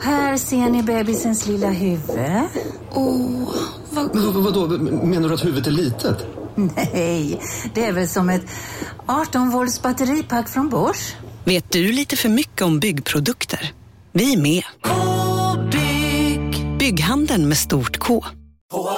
Här ser ni bebisens lilla huvud. Åh, vad... Men vad, vadå, menar du att huvudet är litet? Nej, det är väl som ett 18 volts batteripack från Bosch. Vet du lite för mycket om byggprodukter? Vi är med. -bygg. Bygghandeln med stort K.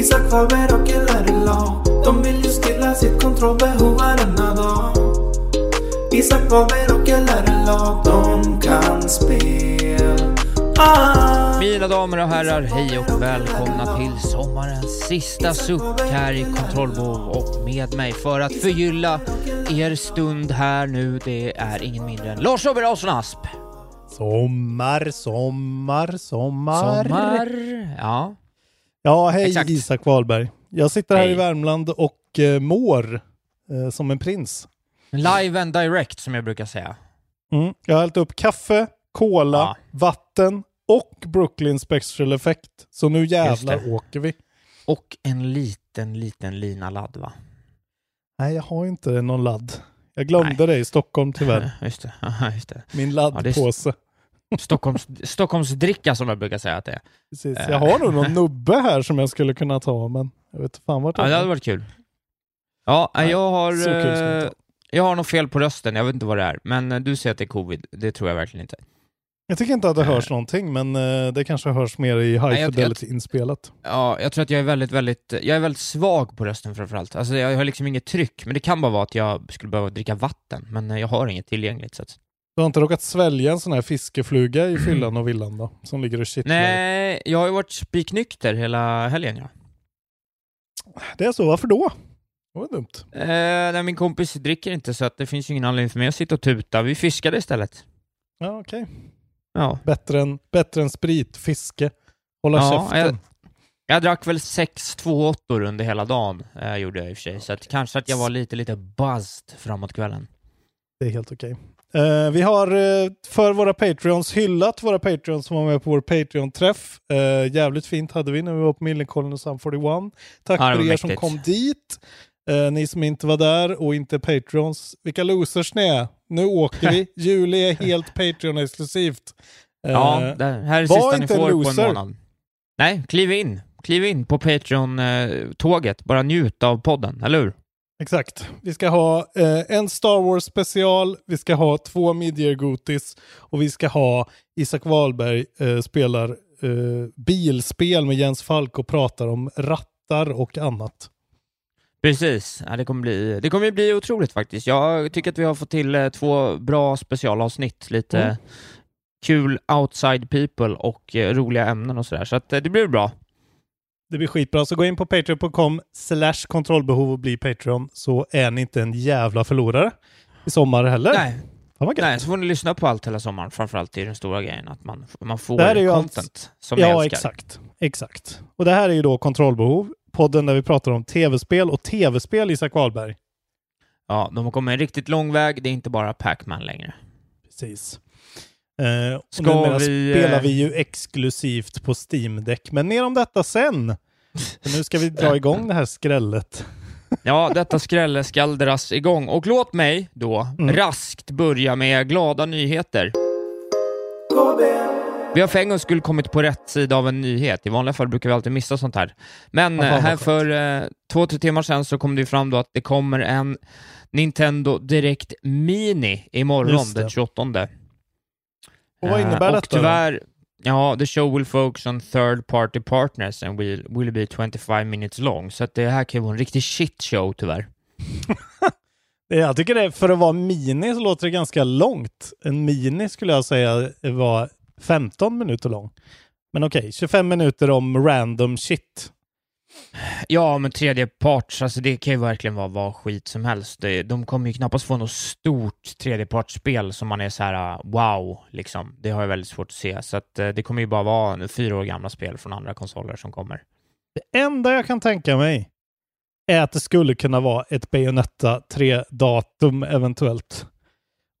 Isak Faber och LRLA De vill ju stilla sitt kontrollbehov varenda dag Isak Faber och LRLA De kan spel ah. Mina damer och herrar, hej och välkomna till sommarens sista suck här i Kontrollbehov och med mig för att förgylla er stund här nu, det är ingen mindre än Lars Robert Larsson Asp. Sommar, sommar, sommar. Sommar, ja. Ja, hej Exakt. Isak Wahlberg. Jag sitter här Hej. i Värmland och eh, mår eh, som en prins. Live and direct som jag brukar säga. Mm. Jag har hällt upp kaffe, cola, Ja. vatten och Brooklyn Special Effect. Så nu jävlar åker vi. Och en liten, liten lina ladd va? Nej, jag har inte någon ladd. Jag glömde det i Stockholm tyvärr. Just det, ja, just det. Min Ja, laddpåse. Stockholms, Stockholms dricka som jag brukar säga att det är. Precis. Eh. Jag har nog någon nubbe här som jag skulle kunna ta, men jag vet fan vart Ja, det är. hade varit kul. Ja, Nej, jag har... så kul ska det inte eh, jag har nog fel på rösten, jag vet inte vad det är. Men eh, du säger att det är covid, det tror jag verkligen inte. Jag tycker inte att det hörs någonting, men det kanske hörs mer i high Nej, jag- fidelity-inspelat. Ja, jag tror att jag är väldigt, väldigt, jag är väldigt svag på rösten framförallt. Alltså jag har liksom inget tryck, men det kan bara vara att jag skulle behöva dricka vatten, men jag har inget tillgängligt. Så att... Du har inte råkat svälja en sån här fiskefluga i fyllan och villan då? Som ligger och kittlar? Nej, jag har ju varit spiknykter hela helgen ja. Det är så, varför då? Det var dumt. Eh, nej, min kompis dricker inte så att det finns ju ingen anledning för mig att sitta och tuta. Vi fiskade istället. Ja, okej. Ja. Bättre, än, bättre än sprit, fiske, hålla Ja, käften. jag- Jag drack väl sex två åttor under hela dagen, eh, gjorde jag i och för sig. Så att kanske att jag var lite, lite buzzed framåt kvällen. Det är helt okej. Eh, vi har eh, för våra Patreons hyllat våra Patreons som var med på vår Patreon-träff. Eh, jävligt fint hade vi när vi var på Millencolin och Sum 41. Tack Ja, för er som kom dit. Ni som inte var där och inte Patreons. Vilka losers ni är. Nu åker vi. Juli är helt Patreon-exklusivt. Ja, det här är sista ni får på en loser. månad. Nej, kliv in. Kliv in på Patreon-tåget. Bara njut av podden, eller hur? Exakt. Vi ska ha eh, en Star Wars special, vi ska ha två midyear gotis och vi ska ha Isak Wahlberg eh, spelar eh, bilspel med Jens Falk och pratar om rattar och annat. Precis. Ja, det, kommer bli, det kommer bli otroligt faktiskt. Jag tycker att vi har fått till eh, två bra specialavsnitt. Lite Mm. kul outside people och eh, roliga ämnen och sådär. Så att, eh, det blir bra. Det blir skitbra, så gå in på patreon.com slash kontrollbehov och bli Patreon så är ni inte en jävla förlorare i sommar heller. Nej. Nej, så får ni lyssna på allt hela sommaren. Framförallt är den stora grejen att man, man får Det här är ju allt- content som ni Ja, älskar. exakt. Exakt. Och det här är ju då Kontrollbehov, podden där vi pratar om tv-spel och tv-spel, Isak Wahlberg. Ja, de har kommit en riktigt lång väg. Det är inte bara Pac-Man längre. Precis. Eh, och Ska numera vi, spelar eh, vi ju exklusivt på Steam Deck, men mer om detta sen. För nu ska vi dra igång det här skrället. Ja, detta skrälle skall dras igång. Och låt mig då Mm. raskt börja med glada nyheter. Vi har för en gångs skull kommit på rätt sida av en nyhet. I vanliga fall brukar vi alltid missa sånt här. Men vad här för eh, två, tre timmar sedan så kom det fram då att det kommer en Nintendo Direct Mini imorgon den 28. Och vad innebär Eh, detta Och då? Ja, the show will focus on third party partners and will, will be 25 minutes long. Så att det här kan ju vara en riktig shit show tyvärr. Jag tycker det, för att vara mini så låter det ganska långt. En mini skulle jag säga var 15 minuter lång. Men okej, okay, 25 minuter om random shit. Ja, men tredje parts, alltså det kan ju verkligen vara vad skit som helst. De kommer ju knappast få något stort tredjepartsspel som man är så här äh, wow, liksom. Det har jag väldigt svårt att se. Så att äh, det kommer ju bara vara fyra år gamla spel från andra konsoler som kommer. Det enda jag kan tänka mig är att det skulle kunna vara ett Bayonetta 3-datum eventuellt.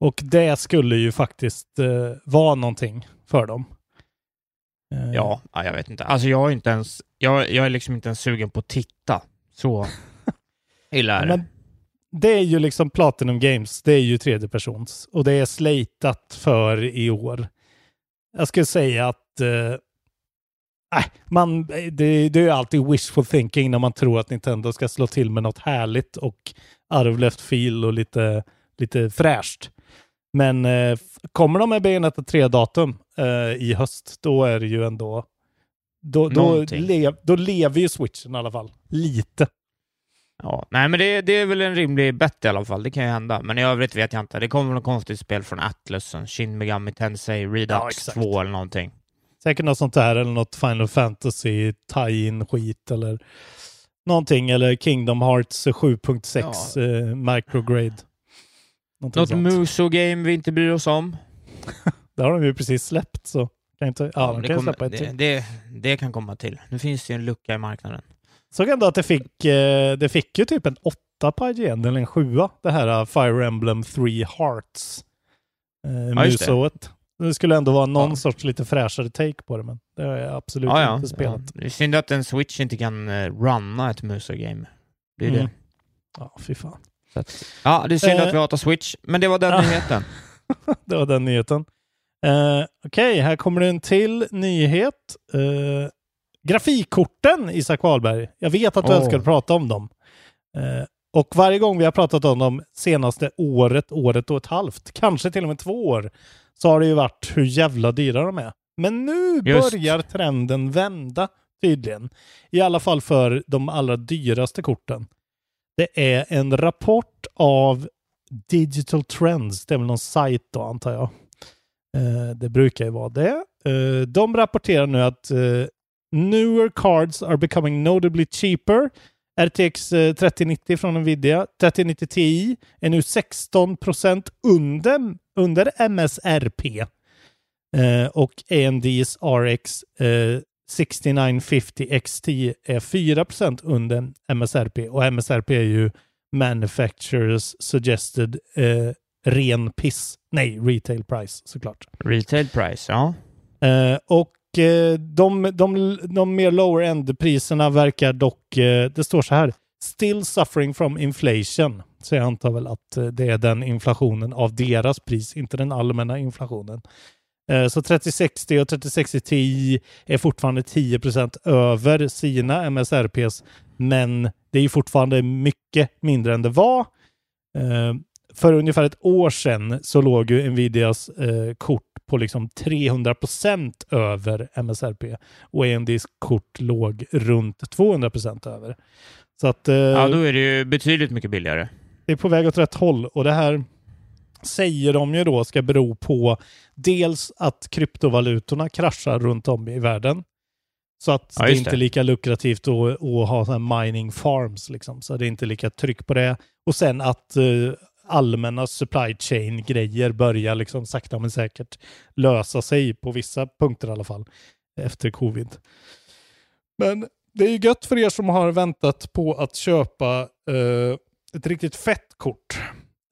Och det skulle ju faktiskt eh, vara någonting för dem. Eh. Ja, jag vet inte. Alltså jag är inte ens, jag, jag är liksom inte ens sugen på att titta. Så illa är det. Men det är ju liksom Platinum Games, det är ju tredje persons och det är slatat för i år. Jag skulle säga att eh, Nej, man, det, det är alltid wishful thinking när man tror att Nintendo ska slå till med något härligt och of left field och lite, lite fräscht. Men eh, kommer de med Bayonetta 3-datum eh, i höst, då är det ju ändå... Då, då, le, då lever ju switchen i alla fall. Lite. Ja, nej men det, det är väl en rimlig bett i alla fall. Det kan ju hända. Men i övrigt vet jag inte. Det kommer något konstigt spel från Atlus, Shin Megami Tensei Redux ja, 2 eller någonting. Säkert något sånt där eller något Final Fantasy tie-in skit eller någonting eller Kingdom Hearts 7.6 ja. eh, micrograde. Något Muso-game vi inte bryr oss om. det har de ju precis släppt så kan inte, ja, ja de kan kommer, släppa ett det, det, det, kan komma till. Nu finns det ju en lucka i marknaden. Såg ändå att det fick, eh, det fick ju typ en åtta på IGN, eller en sjua, det här uh, Fire Emblem Three Hearts. Eh, ja, Musoet. Det skulle ändå vara någon ja. sorts lite fräschare take på det, men det har jag absolut ja, inte spelat. Det är synd att en Switch inte kan uh, runna ett Muso-game. Det är mm. det. Ja, fy fan. Att, ja, det är synd uh, att vi hatar Switch, men det var den nyheten. det var den nyheten. Uh, Okej, okay, här kommer det en till nyhet. Uh, grafikkorten, Isak Wahlberg. Jag vet att du oh. älskar att prata om dem. Uh, och varje gång vi har pratat om dem senaste året, året och ett halvt, kanske till och med två år, så har det ju varit hur jävla dyra de är. Men nu Just. börjar trenden vända tydligen. I alla fall för de allra dyraste korten. Det är en rapport av Digital Trends. Det är väl någon sajt då antar jag. Eh, det brukar ju vara det. Eh, de rapporterar nu att eh, newer cards are becoming notably cheaper. RTX 3090 eh, från Nvidia, 3090 Ti är nu 16 under, under MSRP. Eh, och AMDs RX eh, 6950 XT är 4% under MSRP och MSRP är ju Manufacturers Suggested eh, ren piss. Nej, retail price såklart. Retail price, ja. Eh, och eh, de, de, de mer lower end-priserna verkar dock, eh, det står så här, still suffering from inflation. Så jag antar väl att eh, det är den inflationen av deras pris, inte den allmänna inflationen. Eh, så 3060 och 3060 Ti är fortfarande 10% över sina MSRPs, men det är fortfarande mycket mindre än det var. Eh, för ungefär ett år sedan så låg ju Nvidias eh, kort på liksom 300 över MSRP och AMDs kort låg runt 200% över. Så att, ja, då är det ju betydligt mycket billigare. Det är på väg åt rätt håll och det här säger de ju då ska bero på dels att kryptovalutorna kraschar runt om i världen. Så att ja, det är inte är lika lukrativt att, att ha så mining farms, liksom. så det är inte lika tryck på det. Och sen att uh, allmänna supply chain-grejer börjar liksom sakta men säkert lösa sig på vissa punkter i alla fall efter covid. Men det är ju gött för er som har väntat på att köpa uh, ett riktigt fett kort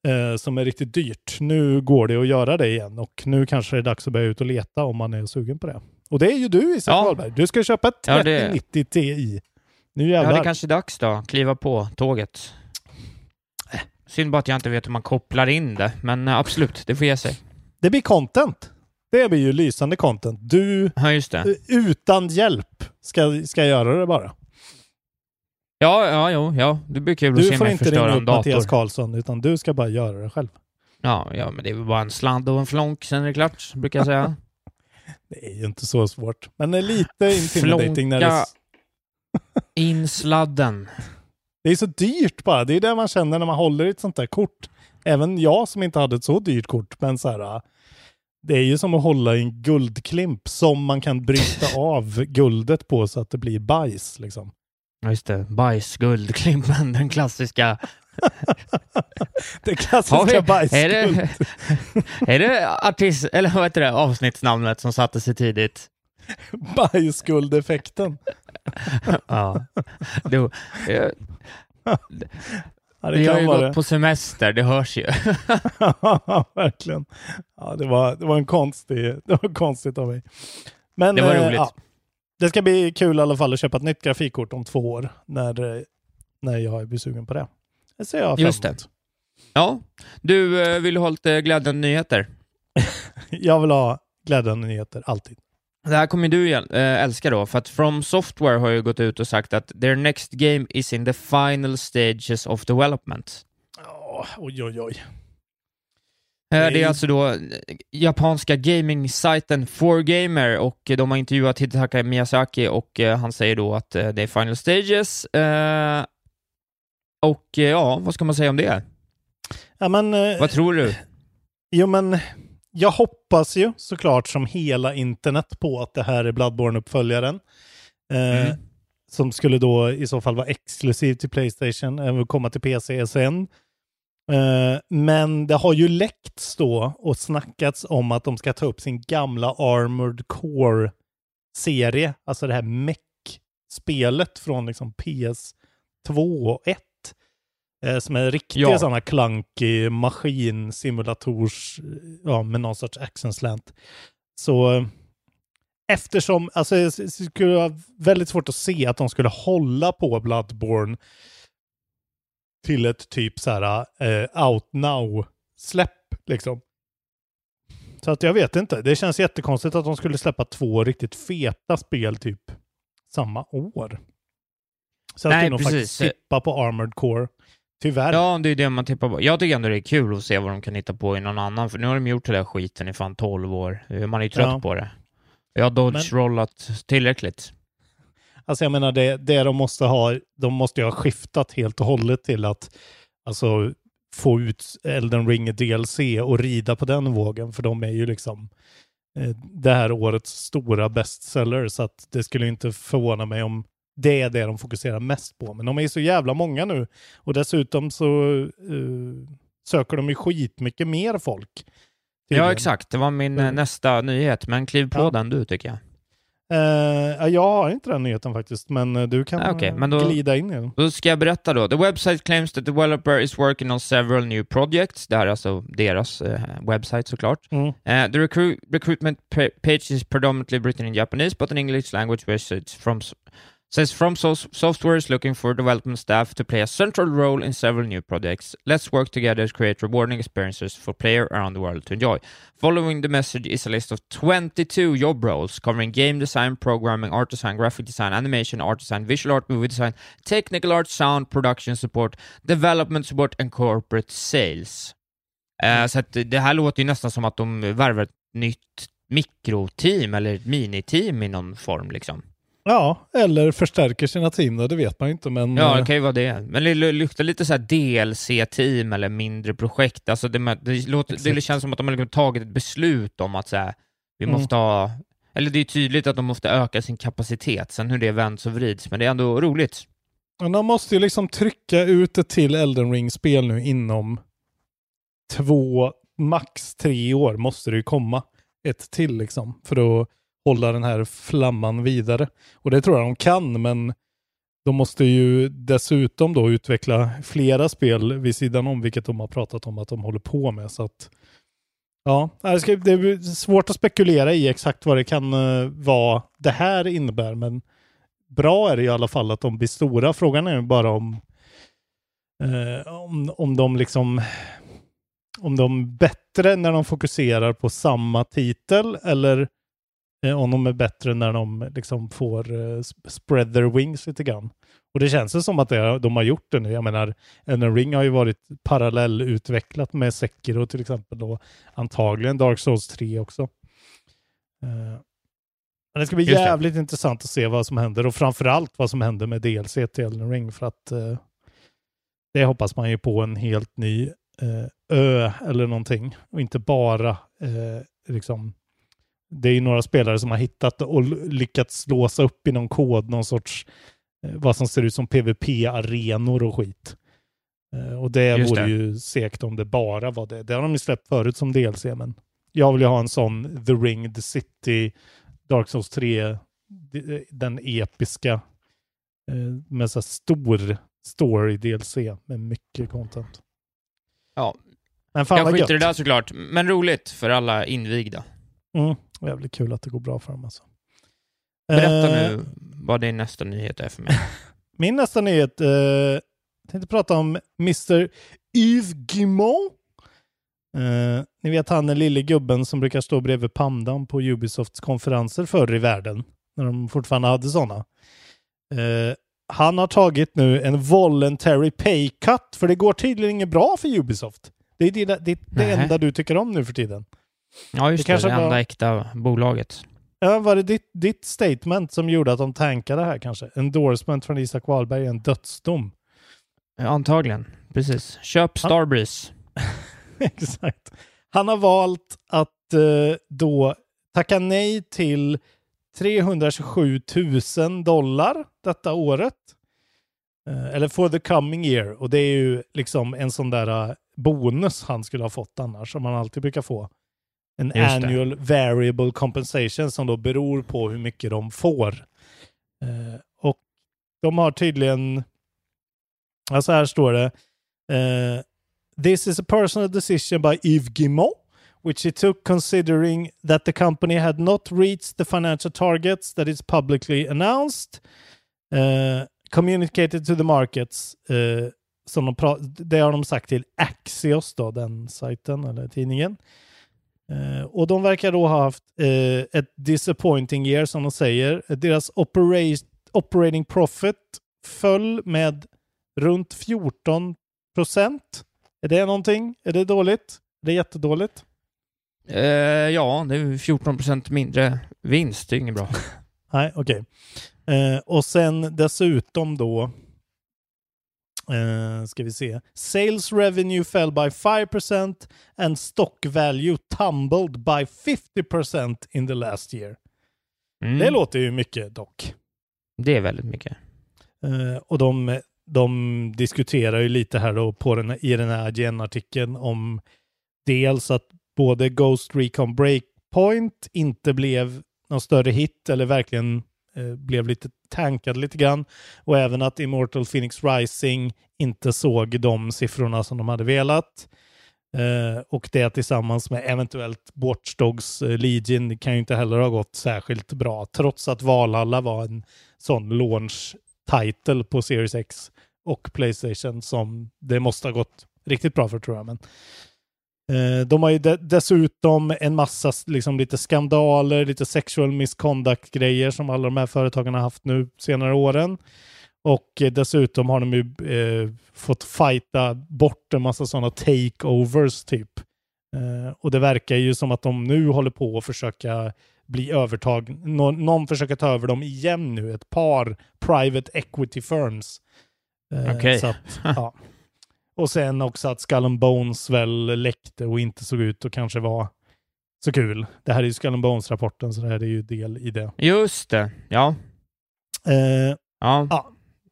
eh, som är riktigt dyrt. Nu går det att göra det igen och nu kanske det är dags att börja ut och leta om man är sugen på det. Och det är ju du Isak ja. Wahlberg. Du ska köpa ett 3090 ja, det... Ti. Nu jävlar. Ja, det är kanske är dags då. Kliva på tåget. Synd bara att jag inte vet hur man kopplar in det, men eh, absolut, det får ge sig. Det blir content. Det blir ju lysande content. Du, ja, det. utan hjälp, ska, ska göra det bara. Ja, ja, jo, ja. Det blir kul du att se mig förstöra en dator. Du får inte ringa upp Mattias Karlsson, utan du ska bara göra det själv. Ja, ja, men det är väl bara en sladd och en flonk, sen är det klart, brukar jag säga. Det är ju inte så svårt. Men det är lite intimidating när det... In sladden. Det är så dyrt bara. Det är det man känner när man håller i ett sånt där kort. Även jag som inte hade ett så dyrt kort. Men så här, det är ju som att hålla i en guldklimp som man kan bryta av guldet på så att det blir bajs. Liksom. Ja, just det. Bajsguldklimpen, den klassiska. det klassiska vi- bajsguld. Är det, är det artist, eller vad heter det, avsnittsnamnet som satte sig tidigt? Bajsguldeffekten. ja. Du, jag, Ja, det vi har ju gått det. på semester, det hörs ju. Ja, verkligen. Ja, det var, det var en konstig, det var konstigt av mig. Men, Det var eh, roligt. Ja, det ska bli kul i alla fall att köpa ett nytt grafikkort om två år när, eh, när jag blir sugen på det. Det ser jag fram Just det. Ja, du eh, vill ha lite glädjande nyheter? Jag vill ha glädjande nyheter, alltid. Det här kommer du äh, älska då, för att From Software har ju gått ut och sagt att their next game is in the final stages of development. Åh, oj, oj, oj. Eh, Det är- alltså då eh, japanska gaming-sajten 4Gamer och de har intervjuat Hidetaka Miyazaki och eh, han säger då att det är final stages. Och ja, vad ska man säga om det? Ja, men, Vad tror du? Jo, men jag hoppas ju såklart som hela internet på att det här är Bloodborne-uppföljaren. Eh, Mm. Som skulle då i så fall vara exklusiv till Playstation, även komma till PC sen. Eh, men det har ju läckts då och snackats om att de ska ta upp sin gamla Armored Core-serie, alltså det här mech-spelet från liksom PS2 och 1. Eh, som är riktiga Ja. sådana clunky maskinsimulators, ja, med någon sorts action slant. Så eh, eftersom, alltså det skulle vara väldigt svårt att se att de skulle hålla på Bloodborne till ett typ så här eh, out now-släpp liksom. Så att jag vet inte. Det känns jättekonstigt att de skulle släppa två riktigt feta spel typ samma år. Så att Nej, det nog faktiskt precis. tippa på Armored Core. Tyvärr. Ja, det är det man tippar på. Jag tycker ändå det är kul att se vad de kan hitta på i någon annan, för nu har de gjort den där skiten i fan 12 år. Man är ju trött Ja. på det. Jag har dodge-rollat tillräckligt. Alltså jag menar det, det de måste ha, de måste ju ha skiftat helt och hållet till att alltså få ut Elden Ring DLC och rida på den vågen, för de är ju liksom eh, det här årets stora bestseller, så att det skulle inte förvåna mig om det är det de fokuserar mest på. Men de är ju så jävla många nu och dessutom så eh, söker de ju skitmycket mer folk. Ja, tydligen. exakt. Det var min eh, nästa nyhet, men kliv på Ja. den du, tycker jag. Eh, jag har inte den nyheten faktiskt, men eh, du kan Ah, okej, men då- glida in i den. Då ska jag berätta då. The website claims that the developer is working on several new projects. Det här är alltså deras eh, webbsite såklart. Mm. Uh, the recru- recruitment pa- page is predominantly written in Japanese, but in English language it's from s- says from so- software is looking for development staff to play a central role in several new projects. Let's work together to create rewarding experiences for players around the world to enjoy. Following the message is a list of 22 job roles covering game design, programming, art design, graphic design, animation, art design, visual art, movie design, technical art, sound, production support, development support and corporate sales. Eh, så att det här låter ju nästan som att de värvar ett nytt mikroteam eller miniteam i någon form liksom. Ja, eller förstärker sina team då, det vet man ju inte. Men, Ja, eh, det kan ju vara det. Men det lu- luktar lite så här DLC-team eller mindre projekt. Alltså det, det, låter, det känns som att de har liksom tagit ett beslut om att så här, vi Mm. måste ha... Eller det är tydligt att de måste öka sin kapacitet, sen hur det vänds och vrids, men det är ändå roligt. Men de måste ju liksom trycka ut ett till Elden Ring-spel nu inom två, max tre år måste det ju komma ett till liksom. För att hålla den här flamman vidare. Och det tror jag de kan, men de måste ju dessutom då utveckla flera spel vid sidan om, vilket de har pratat om att de håller på med. Så att, ja, det är svårt att spekulera i exakt vad det kan eh, vara det här innebär, men bra är det i alla fall att de blir stora. Frågan är ju bara om, eh, om, om de liksom om de är bättre när de fokuserar på samma titel eller om de är bättre när de liksom får eh, sp- spread their wings lite grann. Och det känns ju som att det, de har gjort det nu. Jag menar, Elden Ring har ju varit parallellutvecklat med Sekiro till exempel och antagligen Dark Souls 3 också. Eh, men det ska bli Just det. jävligt intressant att se vad som händer och framförallt vad som händer med DLC till Elden Ring för att eh, det hoppas man ju på en helt ny eh, ö eller någonting och inte bara eh, liksom det är ju några spelare som har hittat och lyckats låsa upp i någon kod någon sorts eh, vad som ser ut som PVP-arenor och skit. Eh, och det Just vore det. ju sekt om det bara var det. Det har de ju släppt förut som DLC, men jag vill ju ha en sån The Ring, The City, Dark Souls 3, d- den episka eh, med så stor story DLC med mycket content. Ja, Men fan jag skiter i det där såklart, men roligt för alla invigda. Mm, jävligt kul att det går bra för dem alltså. Berätta Eh, nu vad din nästa nyhet är för mig. Min nästa nyhet, eh, jag tänkte prata om Mr. Yves Guillemot. Eh, ni vet han den lille gubben som brukar stå bredvid pandan på Ubisofts konferenser förr i världen, när de fortfarande hade sådana. Eh, han har tagit nu en voluntary pay cut, för det går tydligen inget bra för Ubisoft. Det är det, det, det enda du tycker om nu för tiden. Ja, just Det det. Det, var- enda äkta bolaget. Ja, var det ditt, ditt statement som gjorde att de tankade det här kanske? Endorsement från Isak Wahlberg är en dödsdom. Antagligen. Precis. Köp Starbreeze. Exakt. Han har valt att eh, då tacka nej till 327 000 dollar detta året. Eh, eller for the coming year. Och det är ju liksom en sån där eh, bonus han skulle ha fått annars, som man alltid brukar få. En Just det. annual variable compensation som då beror på hur mycket de får. Eh, och de har tydligen, ja så här står det, eh, This is a personal decision by Yves Guillemot, which he took considering that the company had not reached the financial targets that is publicly announced, uh, communicated to the markets. Uh, som de det har de sagt till Axios, då, den sajten eller tidningen. Eh, och de verkar då ha haft eh, ett disappointing year som de säger. Deras opera- operating profit föll med runt 14 procent. Är det någonting? Är det dåligt? Är det jättedåligt? Eh, ja, det är 14 procent mindre vinst. Det är inget bra. Nej, okej. Eh, och sen dessutom då eh, ska vi se. Sales revenue fell by 5% and stock value tumbled by 50% in the last year. Mm. Det låter ju mycket dock. Det är väldigt mycket. Eh, och de, de diskuterar ju lite här då på den, i den här IGN-artikeln om dels att både Ghost Recon Breakpoint inte blev någon större hit eller verkligen eh, blev lite tankade lite grann och även att Immortal Phoenix Rising inte såg de siffrorna som de hade velat. Eh, och det tillsammans med eventuellt Watch Dogs eh, Legion kan ju inte heller ha gått särskilt bra trots att Valhalla var en sån launch title på Series X och Playstation som det måste ha gått riktigt bra för tror jag. Men, de har ju de- dessutom en massa liksom, lite skandaler, lite sexual misconduct-grejer som alla de här företagen har haft nu senare åren. Och eh, dessutom har de ju eh, fått fighta bort en massa sådana takeovers typ. Eh, och det verkar ju som att de nu håller på att försöka bli övertag. Nå någon försöker ta över dem igen nu. Ett par private equity firms. Eh, Okej. ja. Och sen också att Skull and Bones väl läckte och inte såg ut att kanske vara så kul. Det här är ju Skull and Bones-rapporten, så det här är ju del i det. Just det. Ja. Eh, Ja. ja.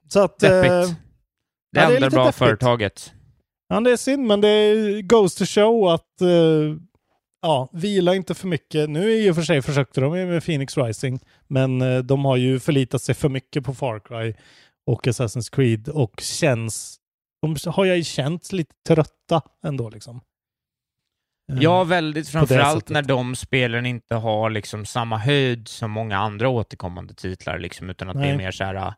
Så att... eh. Det ja, det är bra deppigt. företaget. Ja, det är synd, men det goes to show att uh, ja, vila inte för mycket. Nu i och för sig försökte de med Phoenix Rising, men eh, de har ju förlitat sig för mycket på Far Cry och Assassin's Creed och känns, de har jag ju känt lite trötta ändå liksom. Eh, Ja, väldigt. Framförallt när de spelen inte har liksom samma höjd som många andra återkommande titlar, liksom, utan att det är Nej. mer så här uh,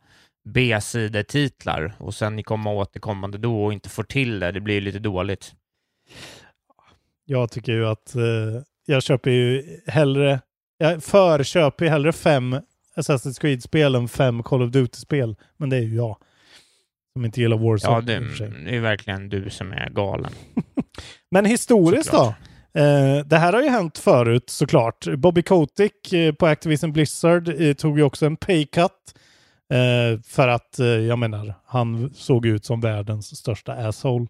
B-sidetitlar och sen ni kommer återkommande då och inte får till det. Det blir ju lite dåligt. Jag tycker ju att eh, jag köper ju hellre, jag förköper ju hellre fem Assassin's Creed-spel än fem Call of Duty-spel. Men det är ju jag. Som inte gillar Warzone. Ja, det, det är verkligen du som är galen. Men historiskt Såklart. då? Eh, det här har ju hänt förut såklart. Bobby Kotick eh, på Activision Blizzard eh, tog ju också en pay cut. Eh, för att, eh, jag menar, han såg ut som världens största asshole.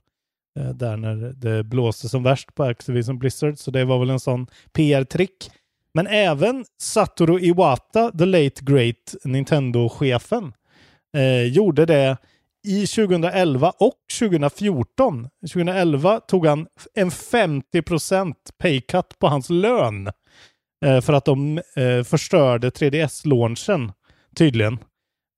Eh, där när det blåste som värst på Activision Blizzard. Så det var väl en sån PR-trick. Men även Satoru Iwata, the late great Nintendo-chefen, gjorde det i 2011 och 2014. 2011 tog han en 50% paycut på hans lön eh, för att de eh, förstörde 3DS-launchen tydligen.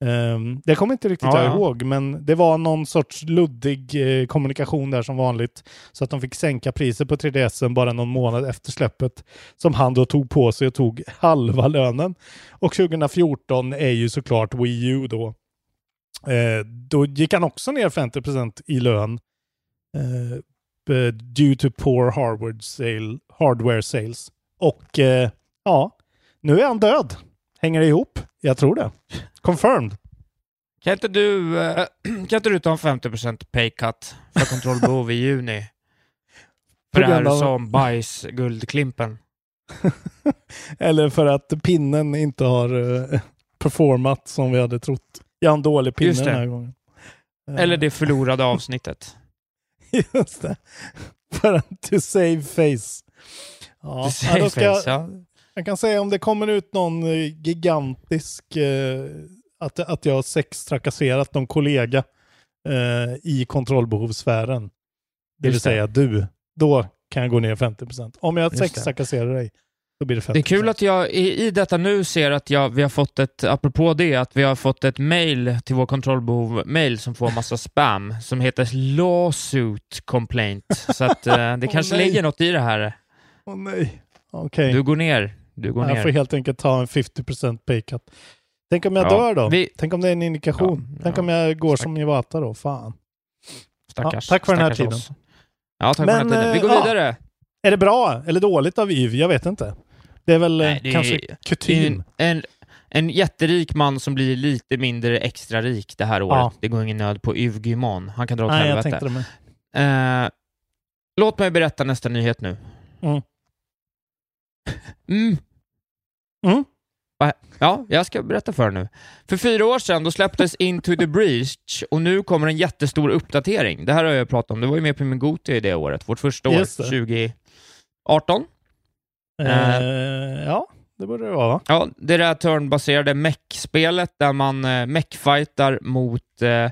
Um, det kommer inte riktigt Ja, jag ja. ihåg, men det var någon sorts luddig eh, kommunikation där som vanligt. Så att de fick sänka priset på 3DSen bara någon månad efter släppet. Som han då tog på sig och tog halva lönen. Och 2014 är ju såklart Wii U då. Eh, då gick han också ner 50% i lön. Eh, due to poor hardware, sale, hardware sales. Och eh, ja, nu är han död. Hänger det ihop? Jag tror det. Confirmed. Kan inte du, eh, kan inte du ta en 50% pay cut för kontrollbehov i juni? För På det här grund av- som bajs guldklimpen. Eller för att pinnen inte har eh, performat som vi hade trott. Jag har en dålig pinne den här gången. Eh, Eller det förlorade avsnittet. Just det. För att to save face. Ja, To save ja, ska face, ja. jag kan säga om det kommer ut någon eh, gigantisk, eh, att, att jag har sextrakasserat någon kollega eh, i kontrollbehovssfären. Det vill Just det. säga du. Då kan jag gå ner 50%. Om jag sextrakasserar dig, då blir det 50%. Det är kul att jag i, i detta nu ser att jag, vi har fått ett, apropå det, att vi har fått ett mail till vår kontrollbehov-mail som får massa spam, som heter lawsuit complaint. Så att eh, det kanske nej. ligger något i det här. Åh nej. Okej. Du går ner. Du går Jag ner. får helt enkelt ta en 50% pay cut. Tänk om jag Ja, dör då? vi- Tänk om det är en indikation? Ja, Tänk ja. om jag går som Iwata då? Fan. Stackars, tack för den här stackars tiden. oss. Ja, tack för den Men, här tiden. Vi går eh, ja. vidare. Är det bra eller dåligt av Yv? Jag vet inte. Det är väl eh, Nej, det är- kanske Det är kutym. en, en, en jätterik man som blir lite mindre extra rik det här året. Ja. Det går ingen nöd på Guillemot. Han kan dra åt helvete. det. Eh, låt mig berätta nästa nyhet nu. Mm. Mm. Mm. Ja, jag ska berätta för er nu. För fyra år sedan då släpptes Into the Breach och nu kommer en jättestor uppdatering. Det här har jag pratat om. Det var ju med på min Goti det året, vårt första år, Just det. 2018. Eh, ja, det borde det vara va? Ja, det är det här turnbaserade mech-spelet där man eh, mech-fightar mot eh,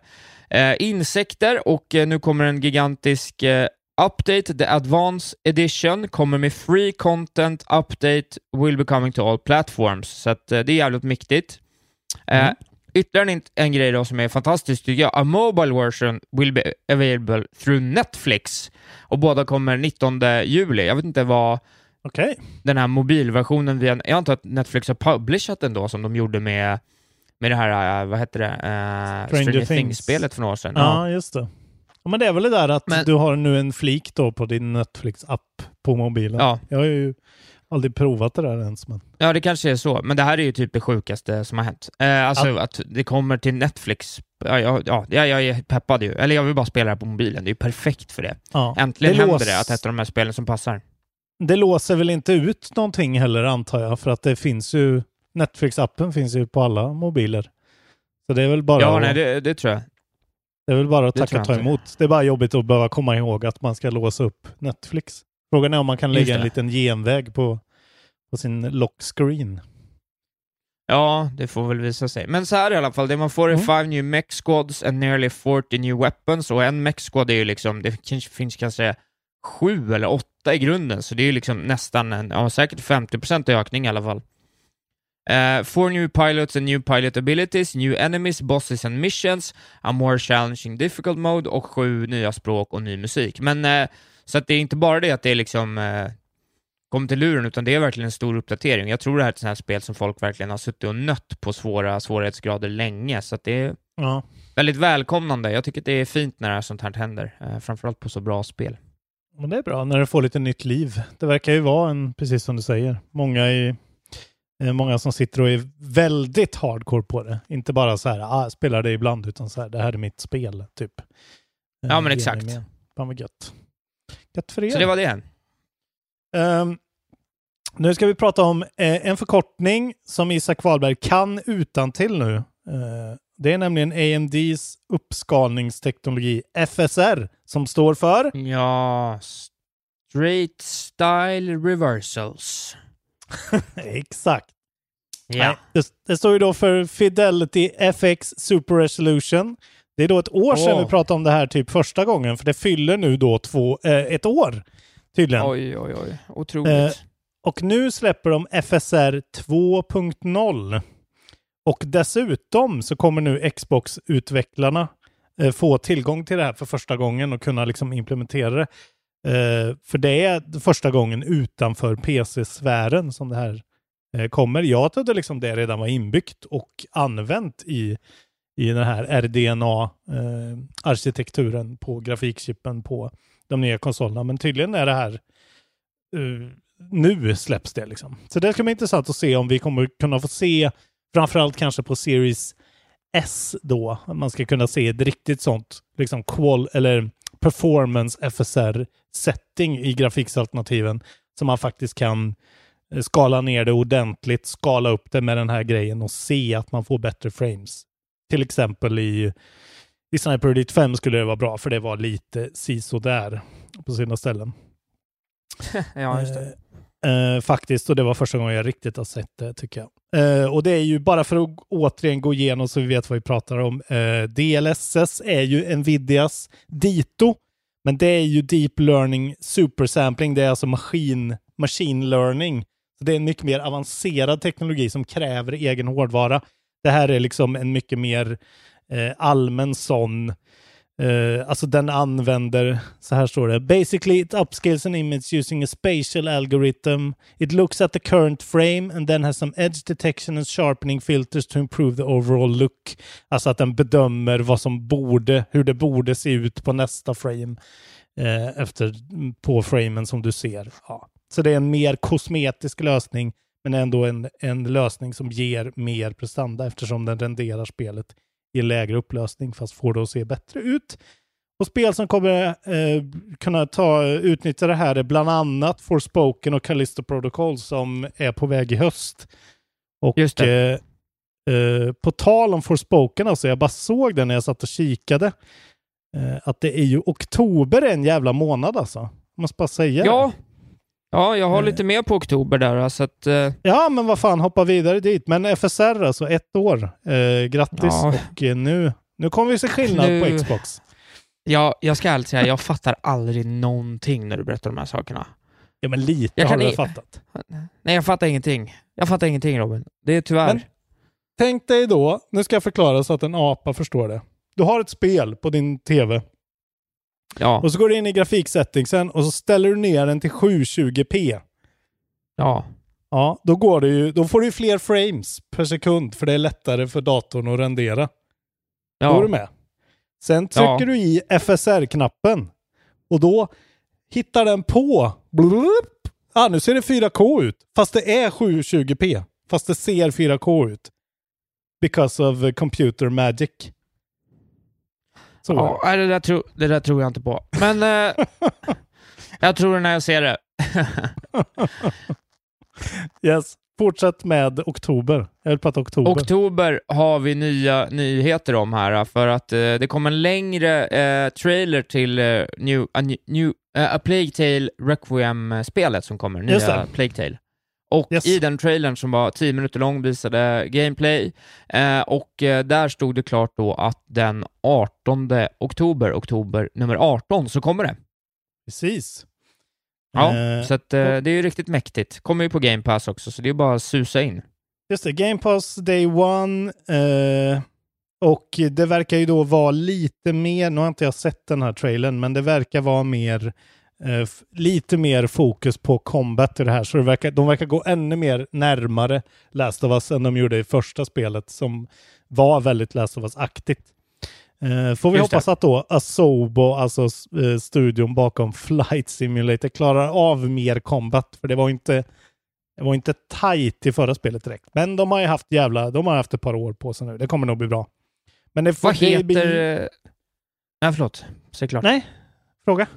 eh, insekter och eh, nu kommer en gigantisk eh, update, the advanced edition, kommer med free content, update, will be coming to all platforms. Så att, eh, det är jävligt mäktigt. Mm. Ytterligare en, en grej då som är fantastisk tycker jag, a mobile version will be available through Netflix och båda kommer 19 juli. Jag vet inte vad Okej. den här mobilversionen via, jag antar att Netflix har publishat den då som de gjorde med, med det här, äh, vad heter det, uh, Stranger, Things. Things-spelet för några år sedan. Ja, just det. Ja, men det är väl det där att Men- du har nu en flik då på din Netflix-app på mobilen. Ja. Jag har ju aldrig provat det där ens. Men... Ja, det kanske är så, men det här är ju typ det sjukaste som har hänt. Eh, alltså Ja. att det kommer till Netflix. Ja, ja, ja, jag, är peppad ju. Eller jag vill bara spela det här på mobilen, det är ju perfekt för det. Ja. Äntligen Det händer lås- det att ett av de här spelen som passar. Det låser väl inte ut någonting heller antar jag, för att det finns ju Netflix-appen finns ju på alla mobiler. Så det är väl bara, Ja, att, nej, det, det tror jag. det är väl bara att det tacka och ta emot. Det är bara jobbigt att behöva komma ihåg att man ska låsa upp Netflix. Frågan är om man kan lägga en liten genväg på, på sin lock screen. Ja, det får väl visa sig. Men så här i alla fall, det man får är Mm. five new mech squads and nearly 40 new weapons, och en mech squad är ju liksom, det finns kanske sju eller åtta i grunden, så det är ju liksom nästan en, ja säkert 50% ökning i alla fall. Uh, four new pilots and new pilot abilities, new enemies, bosses and missions, a more challenging difficult mode och sju nya språk och ny musik. Men eh, så att det är inte bara det att det är liksom eh, kommer till luren, utan det är verkligen en stor uppdatering. Jag tror det här är ett sånt här spel som folk verkligen har suttit och nött på svåra svårighetsgrader länge, så att det är Ja. väldigt välkomnande. Jag tycker att det är fint när sånt här händer, framförallt på så bra spel. Men det är bra när det får lite nytt liv. Det verkar ju vara en, precis som du säger, många, i, eh, många som sitter och är väldigt hardcore på det. Inte bara så här, ah, spelar det ibland, utan så här, det här är mitt spel, typ. Ja, men Eh, exakt. Fan vad gött. Gött för er. Så det var det. Ehm, nu ska vi prata om eh, en förkortning som Isak Wahlberg kan utan till nu. Eh, det är nämligen AMDs uppskalningsteknologi FSR som står för... Ja, Straight Style Reversals. Exakt. Ja. Det, det står ju då för Fidelity FX Super Resolution. Det är då ett år sedan vi pratade om det här typ första gången, för det fyller nu då två, eh, ett år tydligen. Oj, oj, oj. Otroligt. Eh, och nu släpper de FSR 2.0. Och dessutom så kommer nu Xbox-utvecklarna eh, få tillgång till det här för första gången och kunna liksom implementera det. Eh, för det är första gången utanför PC-sfären som det här eh, kommer. Jag trodde liksom det redan var inbyggt och använt i, i den här RDNA-arkitekturen eh, på grafikchippen på de nya konsolerna. Men tydligen är det här eh, nu släpps det liksom. Så det ska bli intressant att se om vi kommer kunna få se, framförallt kanske på Series S då, man ska kunna se ett riktigt sånt liksom qual eller performance FSR setting i grafiksalternativen som man faktiskt kan eh, skala ner det ordentligt, skala upp det med den här grejen och se att man får bättre frames. Till exempel i, i Sniper Elite 5 skulle det vara bra för det var lite där på sina ställen. ja, just det. Eh, faktiskt, och det var första gången jag riktigt har sett det tycker jag. Uh, och det är ju bara för att återigen gå igenom så vi vet vad vi pratar om. Eh, uh, DLSS är ju Nvidias Dito, men det är ju Deep Learning Supersampling. Det är alltså maskin, machine learning. Så det är en mycket mer avancerad teknologi som kräver egen hårdvara. Det här är liksom en mycket mer uh, allmän sån Uh, alltså den använder, så här står det, basically it upscales an image using a spatial algorithm. It looks at the current frame and then has some edge detection and sharpening filters to improve the overall look. Alltså att den bedömer vad som borde, hur det borde se ut på nästa frame uh, efter, på framen som du ser. Ja. Så det är en mer kosmetisk lösning, men ändå en, en lösning som ger mer prestanda eftersom den renderar spelet i lägre upplösning fast får det att se bättre ut. Och spel som kommer eh, kunna ta, utnyttja det här är bland annat Forspoken och Callisto Protocol som är på väg i höst. Och Just det. eh, eh, på tal om Forspoken, alltså jag bara såg det när jag satt och kikade, eh, att det är ju oktober en jävla månad alltså. Jag måste bara säga Ja, ja jag har Eh. lite mer på oktober där, så att... eh, Ja, men vad fan, hoppa vidare dit. Men FSR alltså, ett år. Eh, grattis. Ja. Och eh, nu, nu kommer vi se skillnad Nu- på Xbox. Ja, jag ska ärligt säga, jag fattar aldrig någonting när du berättar de här sakerna. Ja, men lite Jag har du i- fattat. Nej, jag fattar ingenting. Jag fattar ingenting Robin. Det är tyvärr. Men- Tänk dig då, nu ska jag förklara så att en apa förstår det. Du har ett spel på din tv Ja, och så går du in i grafiksettingsen och så ställer du ner den till 720p. ja, Ja, då, går det ju, då får du fler frames per sekund för det är lättare för datorn att rendera. Då är ja. du med. Sen trycker Ja. du i FSR-knappen och då hittar den på. Blup. Ah, nu ser det 4K ut. Fast det är 720p. Fast det ser 4K ut. Because of computer magic. Så. ja nej, det, där tro, det där tror jag inte på. Men eh, jag tror det när jag ser det. Yes. Fortsätt med oktober. Jag vill prata oktober. Oktober har vi nya nyheter om här, för att eh, det kommer en längre eh, trailer till eh, New, a, new, eh, a Plague Tale Requiem-spelet som kommer, nya. Plague Tale. Och Yes. i den trailern som var 10 minuter lång visade gameplay, eh, och eh, där stod det klart då att den 18 oktober, oktober nummer 18, så kommer det. Precis. Ja, Eh, så att, eh, det är ju riktigt mäktigt. Kommer ju på Game Pass också, så det är bara att susa in. Just det, Game Pass Day One. Eh, och det verkar ju då vara lite mer, nu har inte jag sett den här trailern, men det verkar vara mer eh, lite mer fokus på combat i det här. Så det verkar, de verkar gå ännu mer närmare Last of Us än de gjorde i första spelet som var väldigt Last of Us-aktigt. Eh, får vi Just det. hoppas att då Asobo, alltså eh, studion bakom Flight Simulator, klarar av mer combat. För det var inte det var inte tight i förra spelet direkt. Men de har ju haft jävla, de har haft ett par år på sig nu. Det kommer nog bli bra. Men det får Vad det heter... eh, Nej, förlåt. Säg klart. Nej, fråga.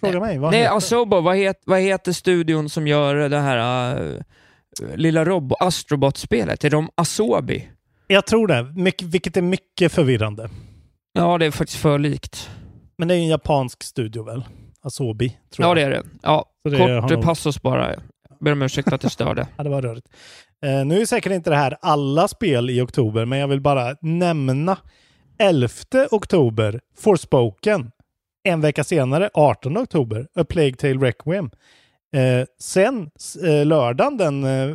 Fråga mig. Vad Nej, heter? Asobo, vad, het, vad heter studion som gör det här uh, lilla robo Astrobot-spelet? Är de Asobi? Jag tror det, mycket, vilket är mycket förvirrande. Ja, det är faktiskt för likt. Men det är en japansk studio väl? Asobi, tror Ja, jag. det är det. Ja, Så det kort nog- passus bara. Jag ber om ursäkt att jag störde. Ja, det var rörigt. Eh, nu är säkert inte det här alla spel i oktober, men jag vill bara nämna 11 oktober, Forspoken. En vecka senare, 18 oktober, A Plague Tale Requiem. Eh, sen eh, lördagen den, eh,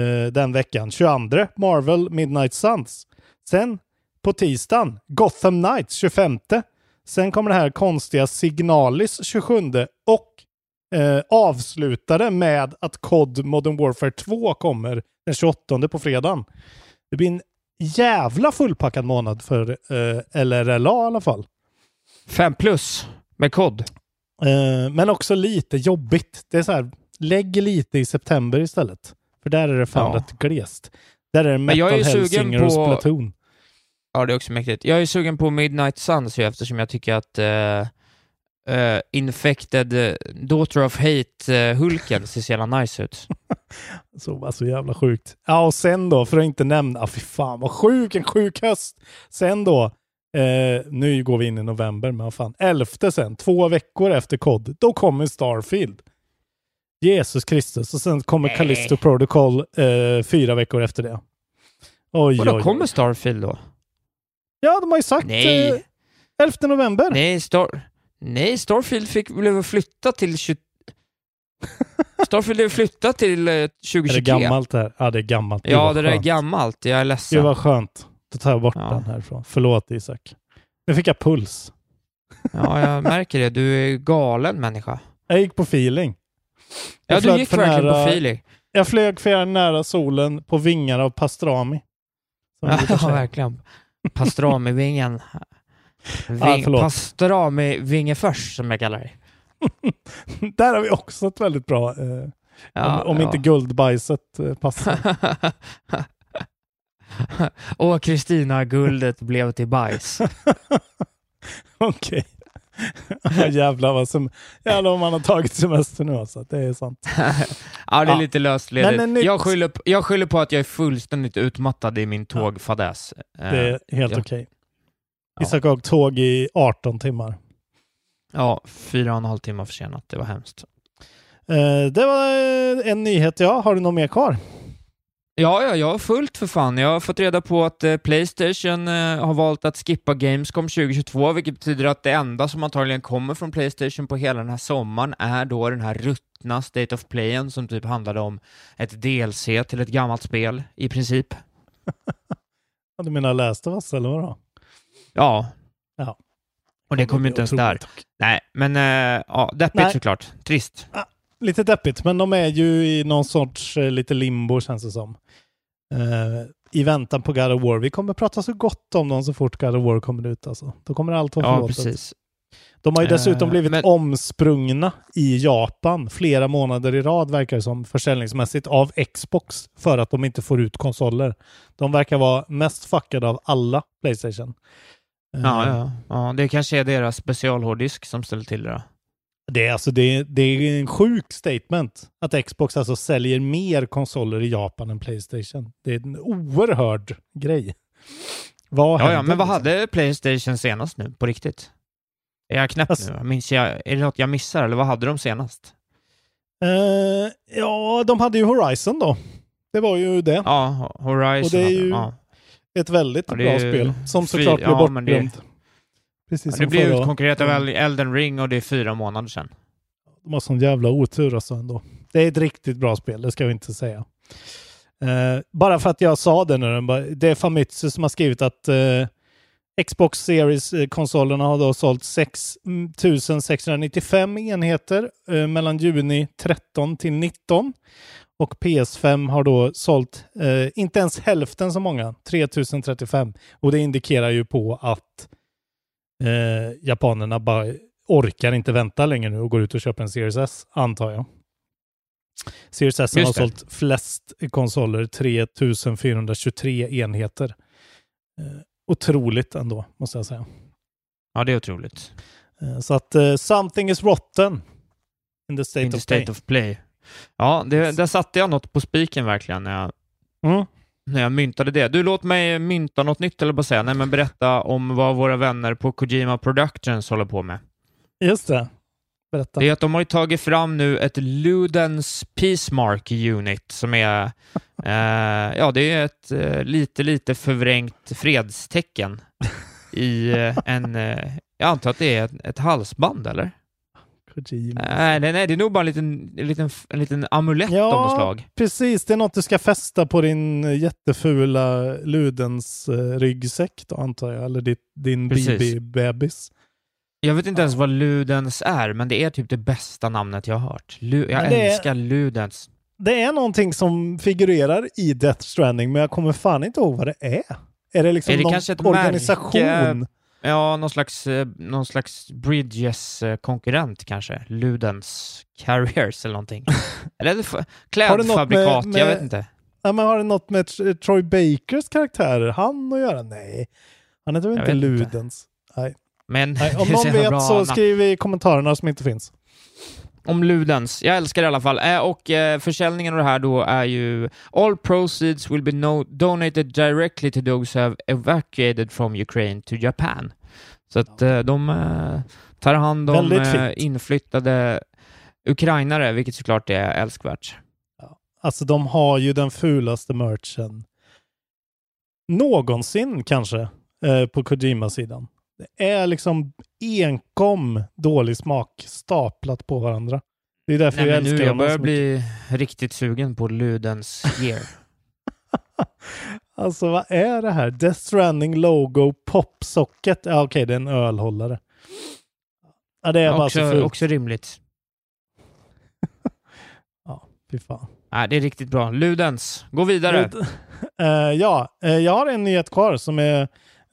eh den veckan, 22, Marvel Midnight Suns. Sen på tisdagen, Gotham Knights 25. Sen kommer det här konstiga Signalis 27 och eh, avslutade med att COD Modern Warfare 2 kommer den 28 på fredagen. Det blir en jävla fullpackad månad för eh, LRLA i alla fall. 5 plus med kod. Eh, men också lite jobbigt. Det är så här, lägg lite i september istället. För där är det fan Ja. rätt glest. Där är det Metal Hellsinger sugen och på- Splatoon. Ja, det är också mäktigt. Jag är sugen på Midnight Suns ju eftersom jag tycker att uh, Infected eh, Daughter of Hate-Hulken ser så jävla nice ut. Så var så jävla sjukt. Ja, och sen då, för att inte nämna, ah, fy fan vad sjuk, en sjuk höst. Sen då, eh, nu går vi in i november, men vad fan, elfte sen, två veckor efter COD, då kommer Starfield. Jesus Kristus, och sen kommer Nej. Callisto Protocol eh, fyra veckor efter det. Oj, Och då oj, kommer. Starfield då? Ja, de har ju sagt Nej. eh, 11 november. Nej, Star... Nej, Starfield fick blev flytta till 20... Starfield blev flytta till eh, Är 2023. det gammalt det här? Ja, det är gammalt. Ja, det där är gammalt. Jag är ledsen. vad skönt. Då tar jag bort Ja. den härifrån. Förlåt Isak. Nu fick jag puls. Ja, jag märker det. Du är galen människa. Jag gick på feeling. Ja, Jag du flög gick verkligen nära- på feeling. Jag flög för nära solen på vingar av pastrami. Ja, säga. verkligen. Pastrami-vingen. Ja, Ving, förlåt. Pastrami-vingefärs, som jag kallar det. Där har vi också ett väldigt bra, eh, Ja, om, om ja. inte guldbajset eh, passar. Och Kristina, guldet blev till bajs. Okej. Ja, jävlar vad som... Jävlar om man har tagit semester nu alltså. Det är sant. ja, det är Ja. lite lösledigt. Men en nytt- Jag, skyller, på- jag skyller på att jag är fullständigt utmattad i min tågfadäs. Det är helt ja. okej. Ja. Isak åkte tåg i 18 timmar. Ja, fyra och en halv timme försenat. Det var hemskt. Eh, det var eh, en nyhet ja. Har du något mer kvar? Ja, ja, jag har fullt för fan. Jag har fått reda på att eh, Playstation eh, har valt att skippa Gamescom 2022, vilket betyder att det enda som antagligen kommer från Playstation på hela den här sommaren är då den här ruttna State of Playen som typ handlade om ett DLC till ett gammalt spel, i princip. Ja, Du menar of Us eller vadå? Ja. Ja. Och det kommer ju inte ens där. Nej, men äh, ja, deppigt Nej. såklart. Trist. Lite deppigt, men de är ju i någon sorts eh, lite limbo känns det som. Eh, I väntan på God of War. Vi kommer prata så gott om dem så fort God of War kommer ut alltså. Då kommer allt vara Ja, förlåtet. precis. De har ju dessutom Eh, blivit men- omsprungna i Japan flera månader i rad verkar det som försäljningsmässigt av Xbox för att de inte får ut konsoler. De verkar vara mest fuckade av alla Playstation. Eh, Ja, ja. ja, det kanske är deras specialhårddisk som ställer till det då. Det är, alltså, det, är, det är en sjuk statement att Xbox alltså säljer mer konsoler i Japan än Playstation. Det är en oerhörd grej. Vad Ja, ja, men vad liksom? hade Playstation senast nu, på riktigt? Är jag knäpp Alltså- nu? Minns jag, är det något jag missar, eller vad hade de senast? Eh, ja, de hade ju Horizon då. Det var ju det. Ja, Horizon Och det är ju ja. ett väldigt Ja, bra ju spel som såklart blev ja, bortglömt. Precis Ja, det som blev utkonkurrerat av El- Elden Ring och det är fyra månader sedan. De har sån jävla otur alltså ändå. Det är ett riktigt bra spel, det ska vi inte säga. Eh, bara för att jag sa det nu, det är Famitsu som har skrivit att eh, Xbox Series-konsolerna har då sålt 6 695 enheter eh, mellan juni 13 till 19. Och PS5 har då sålt eh, inte ens hälften så många, 3035. Och det indikerar ju på att eh, japanerna bara orkar inte vänta längre nu och går ut och köper en Series S, antar jag. Series S har sålt flest konsoler, 3423 enheter. Eh, otroligt ändå, måste jag säga. Ja, det är otroligt. Eh, Så att eh, something is rotten in the state, In the of, state play. of play. Ja, det, där satte jag något på spiken verkligen när jag, Mm. När jag myntade det. Du, låt mig mynta något nytt eller bara säga, nej men berätta om vad våra vänner på Kojima Productions håller på med. Just det. Berätta. Det är att de har ju tagit fram nu ett Ludens Peacemark Unit som är, eh, ja det är ett eh, lite, lite förvrängt fredstecken i eh, en, eh, jag antar att det är ett, ett halsband eller? Kojima. Nej, nej, nej, det är nog bara en liten, en liten, en liten amulett av något Ja, slag. precis. Det är något du ska fästa på din eh, jättefula Ludens eh, ryggsäck då, antar jag. Eller ditt, din. BB-bebis. Jag vet inte ens vad Ludens är, men det är typ det bästa namnet jag har hört. Lu- jag det är- älskar Ludens. Det är någonting som figurerar i Death Stranding, men jag kommer fan inte ihåg vad det är. Är det liksom är det någon organisation? märke? Ja, någon slags, eh, någon slags Bridges-konkurrent kanske. Ludens Carriers eller någonting. eller klädfabrikat? med- Jag vet inte. Ja, men har det något med Tr- Troy Bakers karaktärer, han att göra? Nej, han heter väl inte vet inte. Ludens? Nej. Men Nej, om någon vet bra så skriv i kommentarerna som inte finns. Om Ludens. Jag älskar det i alla fall. Eh, och eh, försäljningen av det här då är ju All proceeds will be no donated directly to those who have evacuated from Ukraine to Japan. Så att eh, de eh, tar hand om eh, inflyttade ukrainare, vilket såklart är älskvärt. Alltså de har ju den fulaste merchen någonsin kanske eh, på Kojima-sidan. Det är liksom enkom dålig smak staplat på varandra. Det är därför Nej, jag men nu, älskar jag börjar så bli riktigt sugen på Ludens gear. Alltså vad är det här? Death Stranding logo popsocket. Ja okej, det är en ölhållare. Ja det är bara så också, fult. också rimligt. Fy fan. Nej, det är riktigt bra. Ludens, gå vidare. Eh, ja, eh, jag har en nyhet kvar som är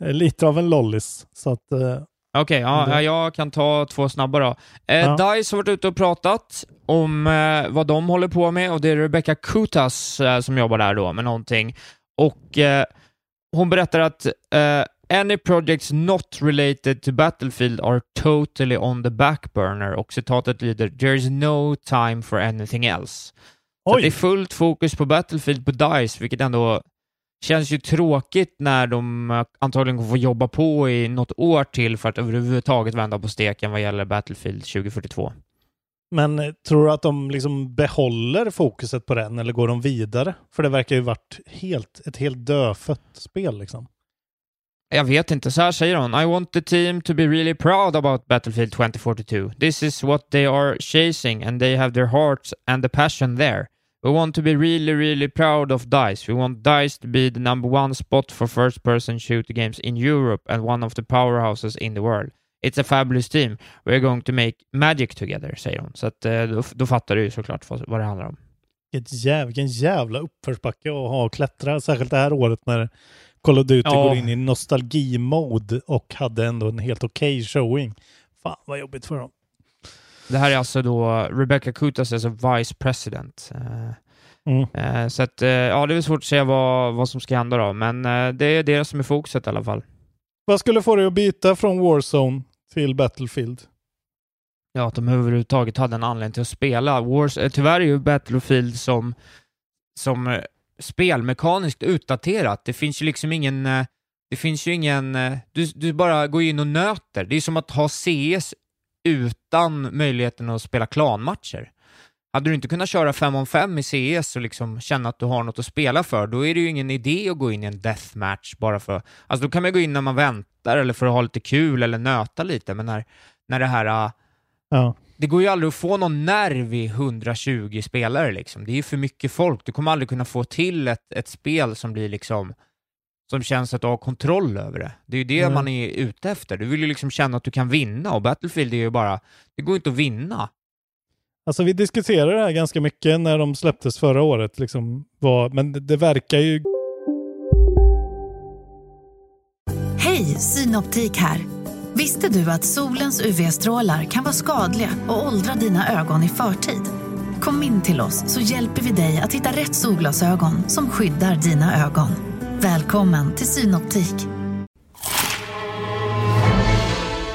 lite av en lollis. Så att, eh, Okej, Det- ja, jag kan ta två snabba då. Eh, Ja. DICE har varit ute och pratat om eh, vad de håller på med och det är Rebecca Kutas eh, som jobbar där då med någonting. Och eh, hon berättar att eh, Any projects not related to Battlefield are totally on the back burner och citatet lyder “There is no time for anything else”. Så det är fullt fokus på Battlefield på DICE, vilket ändå känns ju tråkigt när de eh, antagligen kommer få jobba på i något år till för att överhuvudtaget vända på steken vad gäller Battlefield 2042. Men eh, tror du att de liksom behåller fokuset på den eller går de vidare? För det verkar ju varit helt, ett helt dödfött spel liksom. Jag vet inte, så här säger hon. I want the team to be really proud about Battlefield 2042. This is what they are chasing and they have their hearts and the passion there. We want to be really, really proud of DICE. We want DICE to be the number one spot for first person shooter games in Europe and one of the powerhouses in the world. It's a fabulous team. We're going to make magic together, säger hon. Så att, eh, då, då fattar du ju såklart vad, vad det handlar om. Vilken jävla uppförsbacke att ha och klättra, särskilt det här året när Call of Duty Ja. går in i nostalgimode och hade ändå en helt okej showing. Fan vad jobbigt för dem. Det här är alltså då Rebecca Kutas, alltså Vice President. Eh, Mm. eh, Så att, eh, ja, det är svårt att säga vad, vad som ska hända då, men eh, det är det som är fokuset i alla fall. Vad skulle få dig att byta från Warzone till Battlefield? Ja, att de överhuvudtaget hade en anledning till att spela. Wars, tyvärr är ju Battlefield som, som spelmekaniskt utdaterat. Det finns ju liksom ingen... Det finns ju ingen... Du, du bara går in och nöter. Det är som att ha CS utan möjligheten att spela klanmatcher. Hade du inte kunnat köra 5 om 5 i CS och liksom känna att du har något att spela för, då är det ju ingen idé att gå in i en deathmatch bara för... Alltså då kan man gå in när man väntar eller för att ha lite kul eller nöta lite, men när, när det här... ah, Ja. Det går ju aldrig att få någon nerv i 120 spelare liksom. Det är ju för mycket folk. Du kommer aldrig kunna få till ett, ett spel som blir liksom som känns att du har kontroll över det. Det är ju det Mm. man är ute efter. Du vill ju liksom känna att du kan vinna och Battlefield är ju bara, det går inte att vinna. Alltså vi diskuterade det här ganska mycket när de släpptes förra året. Liksom, vad, men det, det verkar ju... Hej, Synoptik här. Visste du att solens UV-strålar kan vara skadliga och åldra dina ögon i förtid? Kom in till oss så hjälper vi dig att hitta rätt solglasögon som skyddar dina ögon. Välkommen till Synoptik.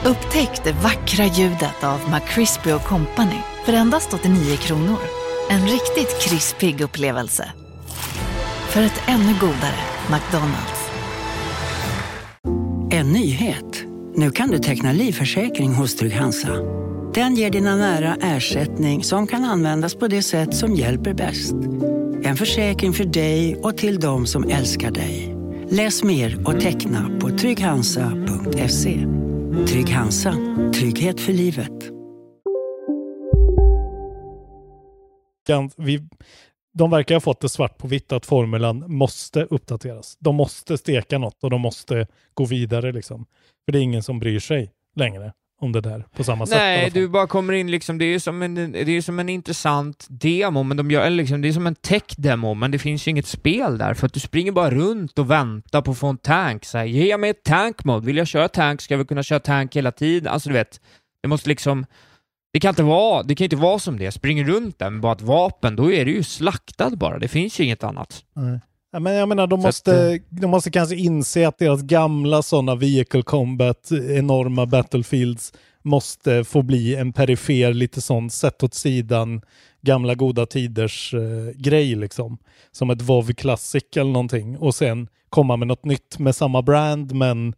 Upptäck det vackra ljudet av McCrispy Company för endast 89 kronor. En riktigt krispig upplevelse. För ett ännu godare McDonalds. En nyhet. Nu kan du teckna livförsäkring hos Trygg-Hansa. Den ger dina nära ersättning som kan användas på det sätt som hjälper bäst. En försäkring för dig och till de som älskar dig. Läs mer och teckna på trygghansa.se. Trygg Hansa. Trygghet för livet. Vi, de verkar ha fått det svart på vitt att formulan måste uppdateras. De måste steka något och de måste gå vidare liksom. För det är ingen som bryr sig längre om det där på samma sätt. Nej, du bara kommer in liksom, det är ju som en, det är som en intressant demo, men de gör, liksom, det är som en tech-demo, men det finns ju inget spel där, för att du springer bara runt och väntar på att få en tank. Så här, ge mig ett tank-mode, vill jag köra tank ska vi kunna köra tank hela tiden. Alltså du vet, det måste liksom, det kan inte vara, det kan inte vara som det, springer runt där med bara ett vapen, då är det ju slaktad bara, det finns ju inget annat. Nej. Men jag menar, de måste, att, de måste kanske inse att deras gamla sådana vehicle combat, enorma battlefields, måste få bli en perifer, lite sån sett åt sidan, gamla goda tiders eh, grej liksom. Som ett WoW Classic eller någonting. Och sen komma med något nytt med samma brand, men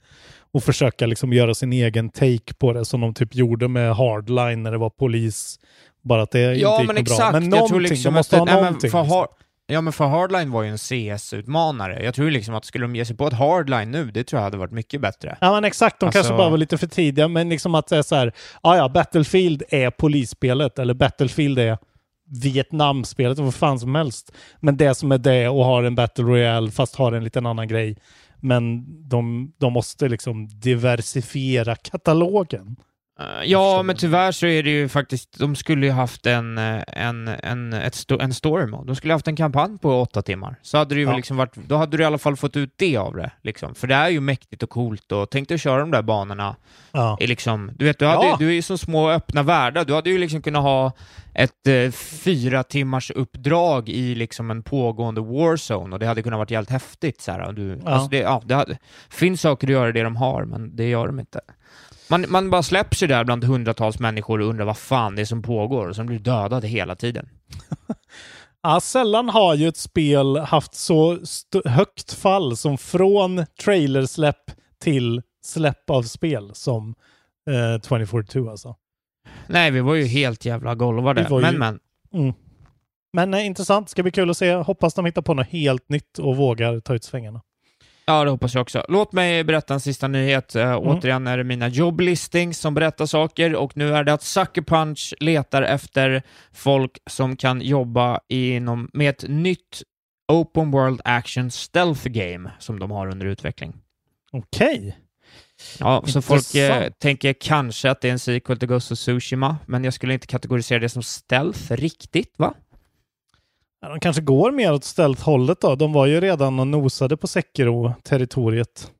och försöka liksom göra sin egen take på det som de typ gjorde med Hardline när det var polis. Bara att det Ja, inte gick men exakt. bra. Men jag tror någonting, liksom de måste att ha nej, men någonting. för liksom. har, Ja, men för Hardline var ju en CS-utmanare. Jag tror liksom att skulle de ge sig på ett Hardline nu, det tror jag hade varit mycket bättre. Ja men exakt, de Alltså- kanske bara var lite för tidiga, men liksom att säga så här, ja ja, Battlefield är polisspelet, eller Battlefield är Vietnamspelet, vad fan som helst. Men det som är det och har en Battle Royale fast har en liten annan grej. Men de, de måste liksom diversifiera katalogen. Eh, Ja, men tyvärr så är det ju faktiskt, de skulle ju haft en, eh, en, en, ett sto, en story mode. De skulle haft en kampanj på åtta timmar. Så hade det ju Ja. liksom varit, då hade du i alla fall fått ut det av det. Liksom. För det är ju mäktigt och coolt och tänk dig att köra de där banorna. Ja. I liksom, du vet, du, hade, Ja. du är ju så små öppna världar. Du hade ju liksom kunnat ha ett eh, fyra timmars uppdrag i liksom en pågående warzone och det hade kunnat varit jävligt häftigt. Så här. Och Du, Ja. alltså det, ja, det hade, finns saker att göra det de har, men det gör de inte. Man, man bara släpper sig där bland hundratals människor och undrar vad fan det är som pågår och sen blir dödade hela tiden. Ja, sällan har ju ett spel haft så högt fall som från trailersläpp till släpp av spel som eh, 2042 alltså. Nej, vi var ju helt jävla golvade. Men ju- men, Mm. Men eh, intressant, ska bli kul att se. Hoppas de hittar på något helt nytt och vågar ta ut svängarna. Ja det hoppas jag också. Låt mig berätta en sista nyhet. Uh, Återigen är det mina jobblistings som berättar saker och nu är det att Sucker Punch letar efter folk som kan jobba inom, med ett nytt Open World Action Stealth Game som de har under utveckling. Okej. Ja, så folk eh, tänker kanske att det är en sequel till Ghost of Tsushima, men jag skulle inte kategorisera det som stealth riktigt, va? De kanske går mer åt ställt hållet då. De var ju redan och nosade på Sekiro-territoriet.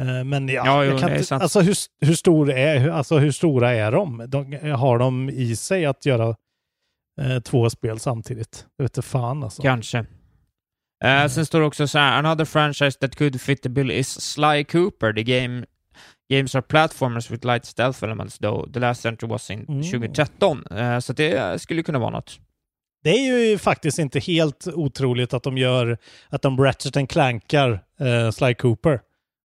Eh, Men ja, Ja, jo, inte, sant. alltså, hur, hur, stor är, alltså hur stora är de? de? Har de i sig att göra eh, två spel samtidigt? Jag vet inte fan alltså. Kanske. Eh, Sen står det också så här, another franchise that could fit the bill is Sly Cooper, the game Games are platformers with light stealth elements though. The last entry was in Mm. 2013. Eh, så det skulle kunna vara något. Det är ju faktiskt inte helt otroligt att de gör att de Ratchet and clankar eh, Sly Cooper.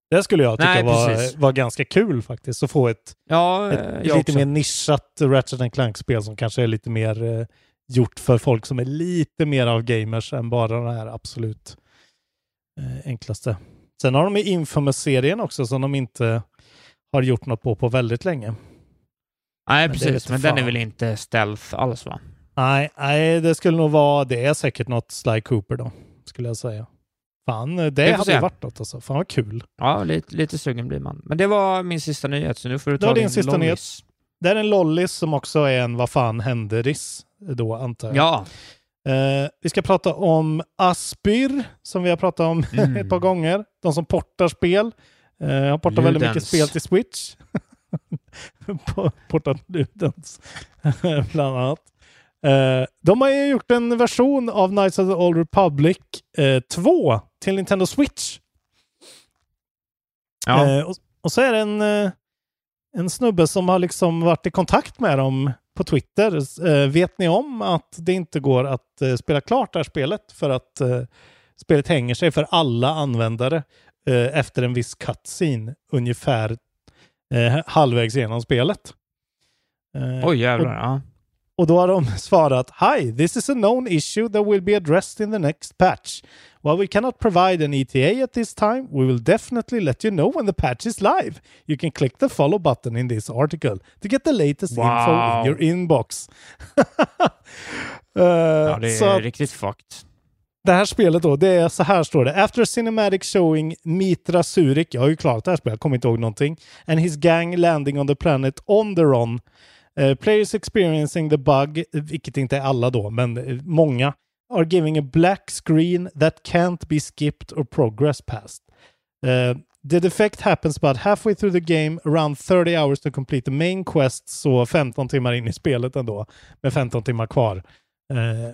Det skulle jag tycka Nej, var, var ganska kul faktiskt. Att få ett, Ja, ett eh, lite också. mer nischat Ratchet and Clank-spel som kanske är lite mer eh, gjort för folk som är lite mer av gamers än bara den här absolut eh, enklaste. Sen har de ju Infamous-serien också som de inte har gjort något på på väldigt länge. Nej, Men precis. Men den är väl inte stealth alls, va? Nej, nej, det skulle nog vara, det är säkert något Sly Cooper då, skulle jag säga. Fan, det Vi får hade se. ju varit något alltså. Fan vad kul. Ja, lite, lite sugen blir man. Men det var min sista nyhet, så nu får du Det ta var din sista lollis. nyhet. Det är en lollis som också är en vad fan hände-riss då, antar jag. Ja. Eh, vi ska prata om Aspyr, som vi har pratat om Mm. ett par gånger. De som portar spel. Eh, har portat väldigt mycket spel till Switch. Portat Ludens, bland annat. Eh, de har ju gjort en version av Knights of the Old Republic eh, 2 till Nintendo Switch. Ja. Eh, och, och så är det en, eh, en snubbe som har liksom varit i kontakt med dem på Twitter. Eh, vet ni om att det inte går att eh, spela klart det här spelet för att eh, spelet hänger sig för alla användare eh, efter en viss cutscene ungefär eh, halvvägs genom spelet. Eh, Oj jävlar, och, ja. Och då har de svarat Hi, this is a known issue that will be addressed in the next patch. While we cannot provide an ETA at this time, we will definitely let you know when the patch is live. You can click the follow button in this article to get the latest info Wow. in your inbox. Eh, Ja, det så är riktigt fucked. det här spelet då, det är så här står det. After a cinematic showing Mitra Surik, jag har ju klarat det här spelet, jag kommer inte ihåg någonting, and his gang landing on the planet Onderon. Uh, players experiencing the bug, vilket inte är alla då, men eh, många, are giving a black screen that can't be skipped or progress past. Uh, the defect happens about halfway through the game, around 30 hours to complete the main quest, så 15 timmar in i spelet ändå, med 15 timmar kvar. Uh,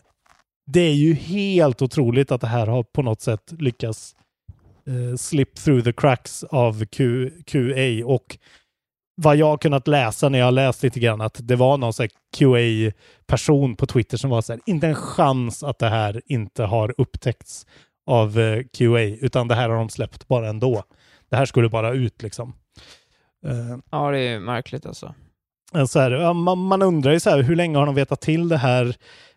det är ju helt otroligt att det här har på något sätt lyckats slip through the cracks av Q, QA och vad jag kunnat läsa när jag har läst lite grann att det var någon QA-person på Twitter som var så här, inte en chans att det här inte har upptäckts av eh, QA, utan det här har de släppt bara ändå. Det här skulle bara ut liksom. Eh, Ja, det är märkligt alltså. Så här, man, man undrar ju så här, hur länge har de vetat till det här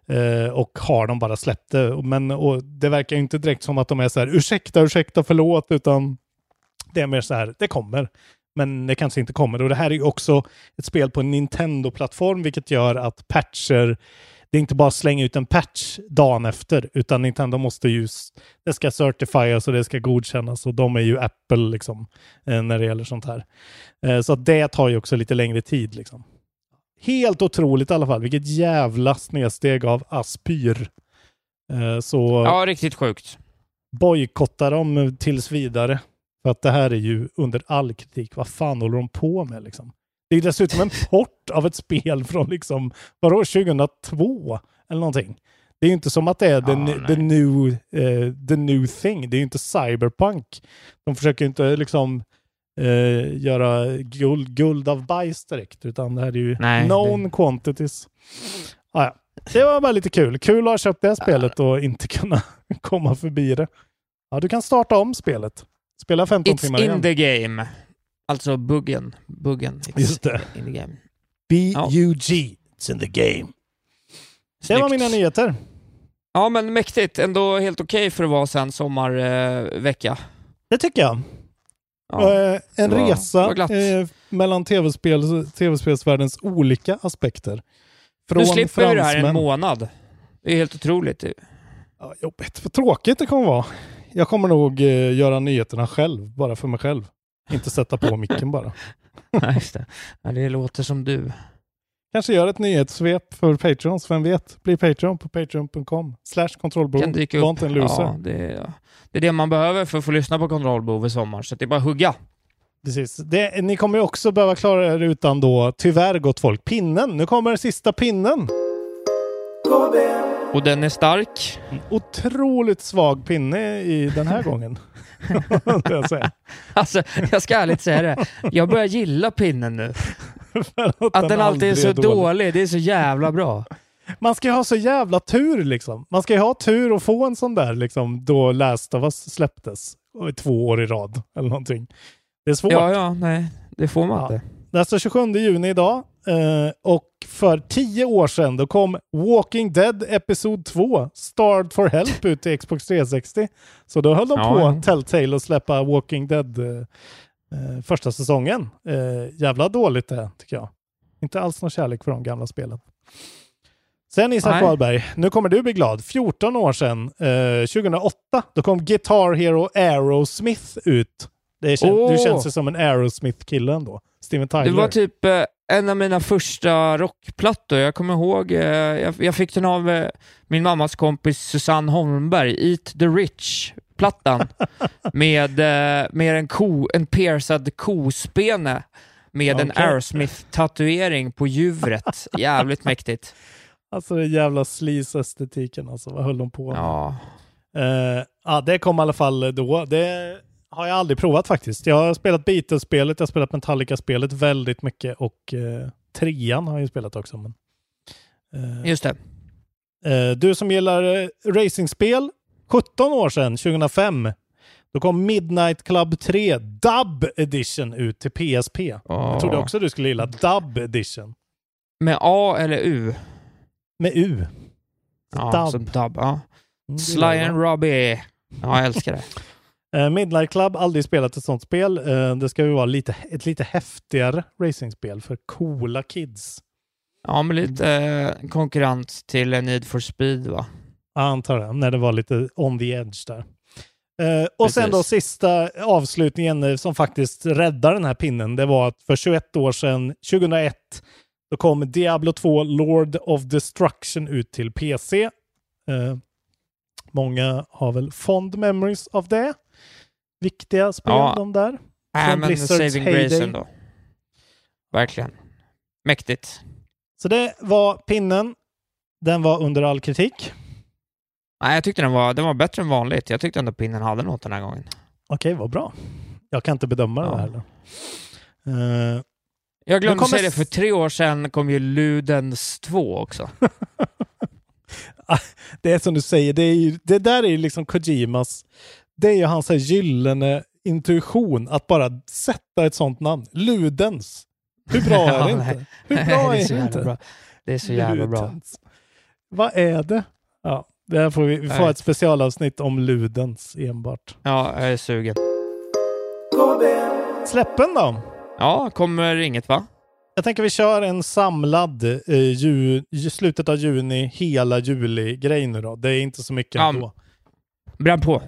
eh, och har de bara släppt det? Men och det verkar ju inte direkt som att de är så här, ursäkta, ursäkta, förlåt, utan det är mer så här, det kommer. Men det kanske inte kommer. Och det här är ju också ett spel på en Nintendo-plattform, vilket gör att patcher, det är inte bara slänga ut en patch dagen efter, utan Nintendo måste ju, det ska certifieras och det ska godkännas och de är ju Apple liksom, eh, när det gäller sånt här. Eh, så att det tar ju också lite längre tid liksom. Helt otroligt i alla fall. Vilket jävla snedsteg av Aspyr. Eh, Så Ja, riktigt sjukt. bojkotta dem tills vidare. För att det här är ju under all kritik. Vad fan håller de på med liksom? Det är dessutom en port av ett spel från liksom, vadå, 2002? Eller någonting. Det är ju inte som att det är the, Ja, the, new, eh, the new thing. Det är ju inte cyberpunk. De försöker ju inte liksom eh, göra guld, guld av bajs direkt, utan det här är ju Nej, known quantities. Ah, ja. Det var bara lite kul. Kul att ha köpt det spelet och inte kunna komma förbi det. Ja, du kan starta om spelet. Spela 15 timmar It's igen. in the game. Alltså buggen. Buggen. It's Just det. In the game. B-U-G. It's in the game. Det var Snyggt. mina nyheter. Ja, men mäktigt. Ändå helt okej för att vara sen sommarvecka. Eh. Det tycker jag. Ja, Eh, en var- resa var eh, mellan tv-spel, tv-spelsvärldens olika aspekter. Från nu slipper vi det här en fransmän- månad. Det är helt otroligt. Ja, jobbigt. Vad tråkigt det kommer vara. Jag kommer nog eh, göra nyheterna själv, bara för mig själv. Inte sätta på micken bara. Ja, just det. Ja, det låter som du. Kanske gör ett nyhetssvep för Patreons, vem vet? Bli Patreon på patreon.com slash kontrollbehov. Ja, det, är, det är det man behöver för att få lyssna på Kontrollbehov i sommar. Så det är bara att hugga. Precis. Det, ni kommer ju också behöva klara er utan då, tyvärr gott folk, pinnen. Nu kommer sista pinnen. Och den är stark. Otroligt svag pinne i den här gången. Jag säga. Alltså, jag ska ärligt säga det. Jag börjar gilla pinnen nu. Att den alltid är så dålig. Det är så jävla bra. Man ska ju ha så jävla tur liksom. Man ska ju ha tur och få en sån där liksom då Last of Us släpptes. Två år i rad eller någonting. Det är svårt. Ja, ja, nej. Det får man Ja. inte. Är alltså 27 juni idag. Eh, och för tio år sedan då kom Walking Dead Episod 2, Starved for Help ut till Xbox 360. Så då höll de Ja, på, ja. Telltale, att släppa Walking Dead eh, första säsongen. Jävla dåligt det tycker jag. Inte alls någon kärlek för de gamla spelen. Sen Isak. Wahlberg, nu kommer du bli glad. 14 år sedan, eh, 2008, då kom Guitar Hero Aerosmith ut. Kän- Åh! Du känns ju som en Aerosmith-kille ändå. Steven Tyler. Det var typ eh, en av mina första rockplattor. Jag kommer ihåg, eh, jag, jag fick den av eh, min mammas kompis Susanne Holmberg, Eat the Rich-plattan. med eh, med en, ko, en piercad kospene med en Okej. Aerosmith-tatuering på djuret. Jävligt mäktigt. Alltså den jävla sleaze-estetiken alltså. Vad höll de på med? Ja. Ja, det kom i alla fall då. Det har jag aldrig provat faktiskt. Jag har spelat Beatles-spelet, jag har spelat Metallica-spelet väldigt mycket och eh, trean har jag ju spelat också. Men, eh, Just det. eh, du som gillar eh, racingspel, 17 år sedan, 2005, då kom Midnight Club 3 Dub Edition ut till PSP. Jag trodde också du skulle gilla Dub Edition. Med A eller U? Med U. Ja, Dub. som dub. Ja. Mm, Sly and Robbie. Ja, jag älskar det. Eh, Midnight Club, aldrig spelat ett sånt spel. Eh, det ska ju vara lite, ett lite häftigare racingspel för coola kids. Ja, men lite eh, konkurrent till eh, Need for Speed va? Antar det, när det var lite on the edge där. Eh, och sen då Precis. sista avslutningen som faktiskt räddar den här pinnen, det var att för 21 år sedan, 2001, då kom Diablo 2 Lord of Destruction ut till PC. Eh, många har väl fond memories av det. Viktiga spel Ja. de där. Nej, Från men Blizzards saving heyday. grace ändå. Verkligen. Mäktigt. Så det var pinnen. Den var under all kritik. Nej, jag tyckte den var, den var bättre än vanligt. Jag tyckte ändå pinnen hade något den här gången. Okej, vad bra. Jag kan inte bedöma det här. Uh, Jag glömde kommer säga det, för tre år sedan kom ju Ludens 2 också. det är som du säger, det, ju, det där är ju liksom Kojimas, det är ju hans här gyllene intuition att bara sätta ett sånt namn. Ludens. Hur bra är det inte? Hur bra det är det inte? Det är så jävla bra. Vad är det? Ja, där får vi, vi får ett specialavsnitt om Ludens enbart. Ja, jag är sugen. Släppen då? Ja, kommer inget va? Jag tänker vi kör en samlad eh, ju- slutet av juni, hela juli-grej nu då. Det är inte så mycket Ja, ändå. Bränn på.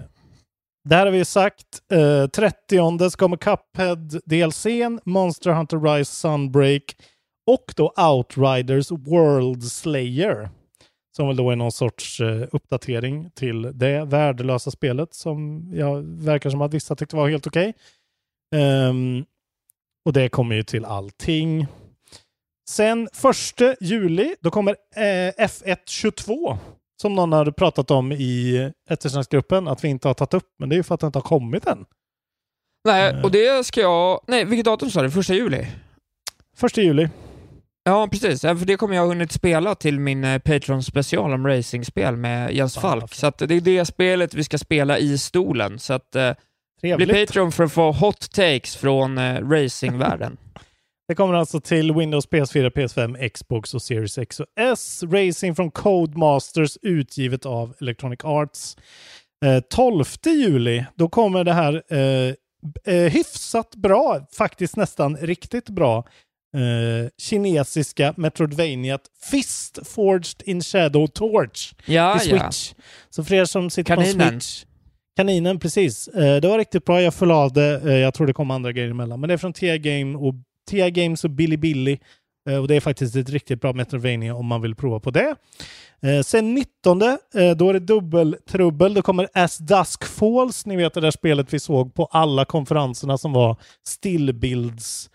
Där har vi ju sagt eh, 30 så kommer Cuphead DLCn, Monster Hunter Rise Sunbreak och då Outriders World Slayer. Som väl då är någon sorts eh, uppdatering till det värdelösa spelet som jag verkar som att vissa tyckte var helt okej. Ehm, och det kommer ju till allting. Sen 1 juli, då kommer eh, F1 22 som någon har pratat om i eftersnacksgruppen att vi inte har tagit upp, men det är ju för att det inte har kommit än. Nej, och det ska jag... Nej, vilket datum sa du? Första juli? Första juli. Ja, precis. För det kommer jag ha hunnit spela till min eh, Patreon special om racingspel med Jens Falk. Så det är det spelet vi ska spela i stolen. Så att eh, bli. Patreon för att få hot takes från eh, racingvärlden. Det kommer alltså till Windows, PS4, PS5, Xbox och Series X och S. Racing från Codemasters utgivet av Electronic Arts. Eh, 12 juli, då kommer det här eh, eh, hyfsat bra, faktiskt nästan riktigt bra, eh, kinesiska Metroidvaniat Fist Forged in Shadow Torch Ja, ja. Switch. Så för er som sitter på Kaninen. Switch Kaninen, precis. Eh, det var riktigt bra. Jag föll av det. Eh, jag tror det kom andra grejer emellan. Men det är från TI Game och TI Games och Billy Billy. Eh, och det är faktiskt ett riktigt bra Metroidvania om man vill prova på det. Eh, sen 19, eh, då är det dubbeltrubbel. Då kommer As Dusk Falls. Ni vet det där spelet vi såg på alla konferenserna som var stillbilds,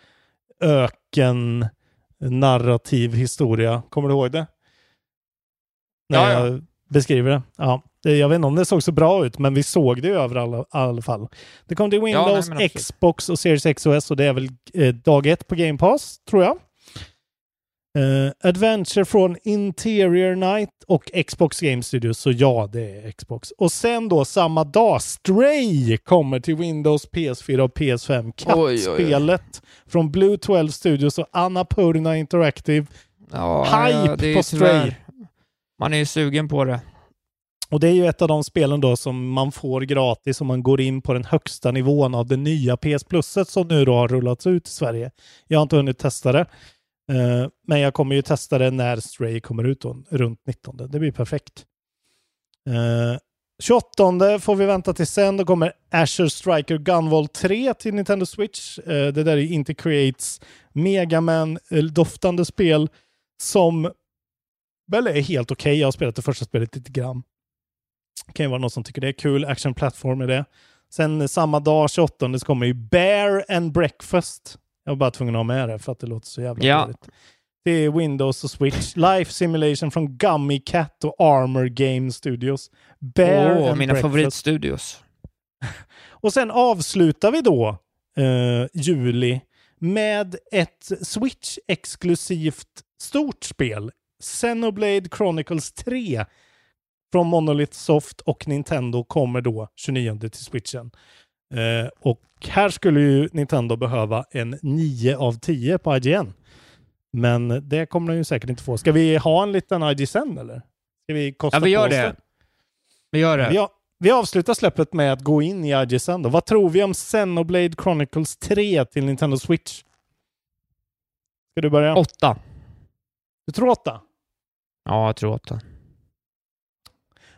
öken, narrativ historia. Kommer du ihåg det? När Ja, ja. jag beskriver det. Ja. Det- Jag vet inte om det såg så bra ut, men vi såg det ju över alla, i alla fall. Det kom till nej, Windows, men absolut. Xbox och Series X och det är väl eh, dag ett på Game Pass, tror jag. Eh, Adventure från Interior Night och Xbox Game Studios, så ja, det är Xbox. Och sen då samma dag, Stray kommer till Windows, PS4 och PS5. Oj, oj, oj. Kattspelet från Blue 12 Studios och Annapurna Interactive. Ja, Hype ja, på tyvärr- Stray. Man är ju sugen på det. Och det är ju ett av de spelen då som man får gratis om man går in på den högsta nivån av det nya PS Pluset som nu då har rullats ut i Sverige. Jag har inte hunnit testa det. eh, men jag kommer ju testa det när Stray kommer ut då, runt 19. Det blir perfekt. Eh, uh, 28 får vi vänta till sen. Då kommer Azure Striker Gunvolt 3 till Nintendo Switch. Eh, det där är inte Creates Megaman-doftande eh, spel som väl är helt okej. Jag har spelat det första spelet lite grann. Det kan ju vara någon som tycker det är kul. Action Platform är det. Sen samma dag, 28, så kommer ju Bear and Breakfast. Jag var bara tvungen att ha med det för att det låter så jävla Ja. roligt. Det är Windows och Switch. Life Simulation från Gummy Cat och Armor Game Studios. Bear Åh, and mina Breakfast. favoritstudios. Och sen avslutar vi då eh, juli med ett Switch-exklusivt stort spel. Xenoblade Chronicles 3 från Monolith Soft och Nintendo kommer då 29 till Switchen. Eh, och här skulle ju Nintendo behöva en 9 av 10 på IGN. Men det kommer de ju säkert inte få. Ska vi ha en liten IG sen eller? Ska vi kosta Ja, vi gör på oss det. Vi gör det. Vi, vi avslutar släppet med att gå in i IG sen då. Vad tror vi om Xenoblade Chronicles 3 till Nintendo Switch? Ska du börja? Åtta. Du tror åtta? Ja, jag tror åtta.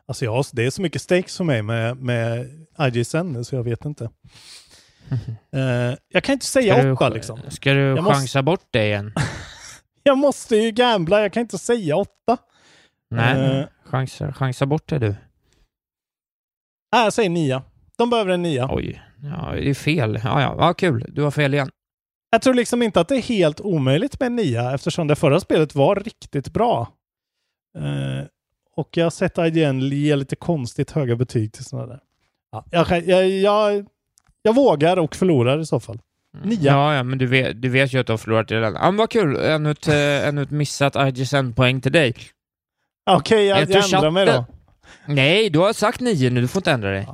Alltså ja, det är så mycket stakes för mig med, med IG sen nu, så jag vet inte. Eh, jag kan inte säga Ska du- åtta liksom. Ska du Jag måste- chansa bort det igen? Jag måste ju gambla, jag kan inte säga åtta. Nej, Eh, chansa, chansa bort det du. Nej, jag säger nia. De behöver en nia. Oj, ja, det är fel. Ja, ja, ja, kul. Du har fel igen. Jag tror liksom inte att det är helt omöjligt med en nia eftersom det förra spelet var riktigt bra. Eh, och jag har sett IGN ge lite konstigt höga betyg till sådana där. Ja, jag, jag, jag, jag vågar och förlorar i så fall. Nia. Ja, ja, men du vet, du vet ju att du har förlorat redan. Ja, men vad kul. Ännu ett, eh, ännu ett missat IGSN-poäng till dig. Okej, jag, Efter jag ändrar mig då. chatten- Nej, du har sagt nio nu. Du får inte ändra dig.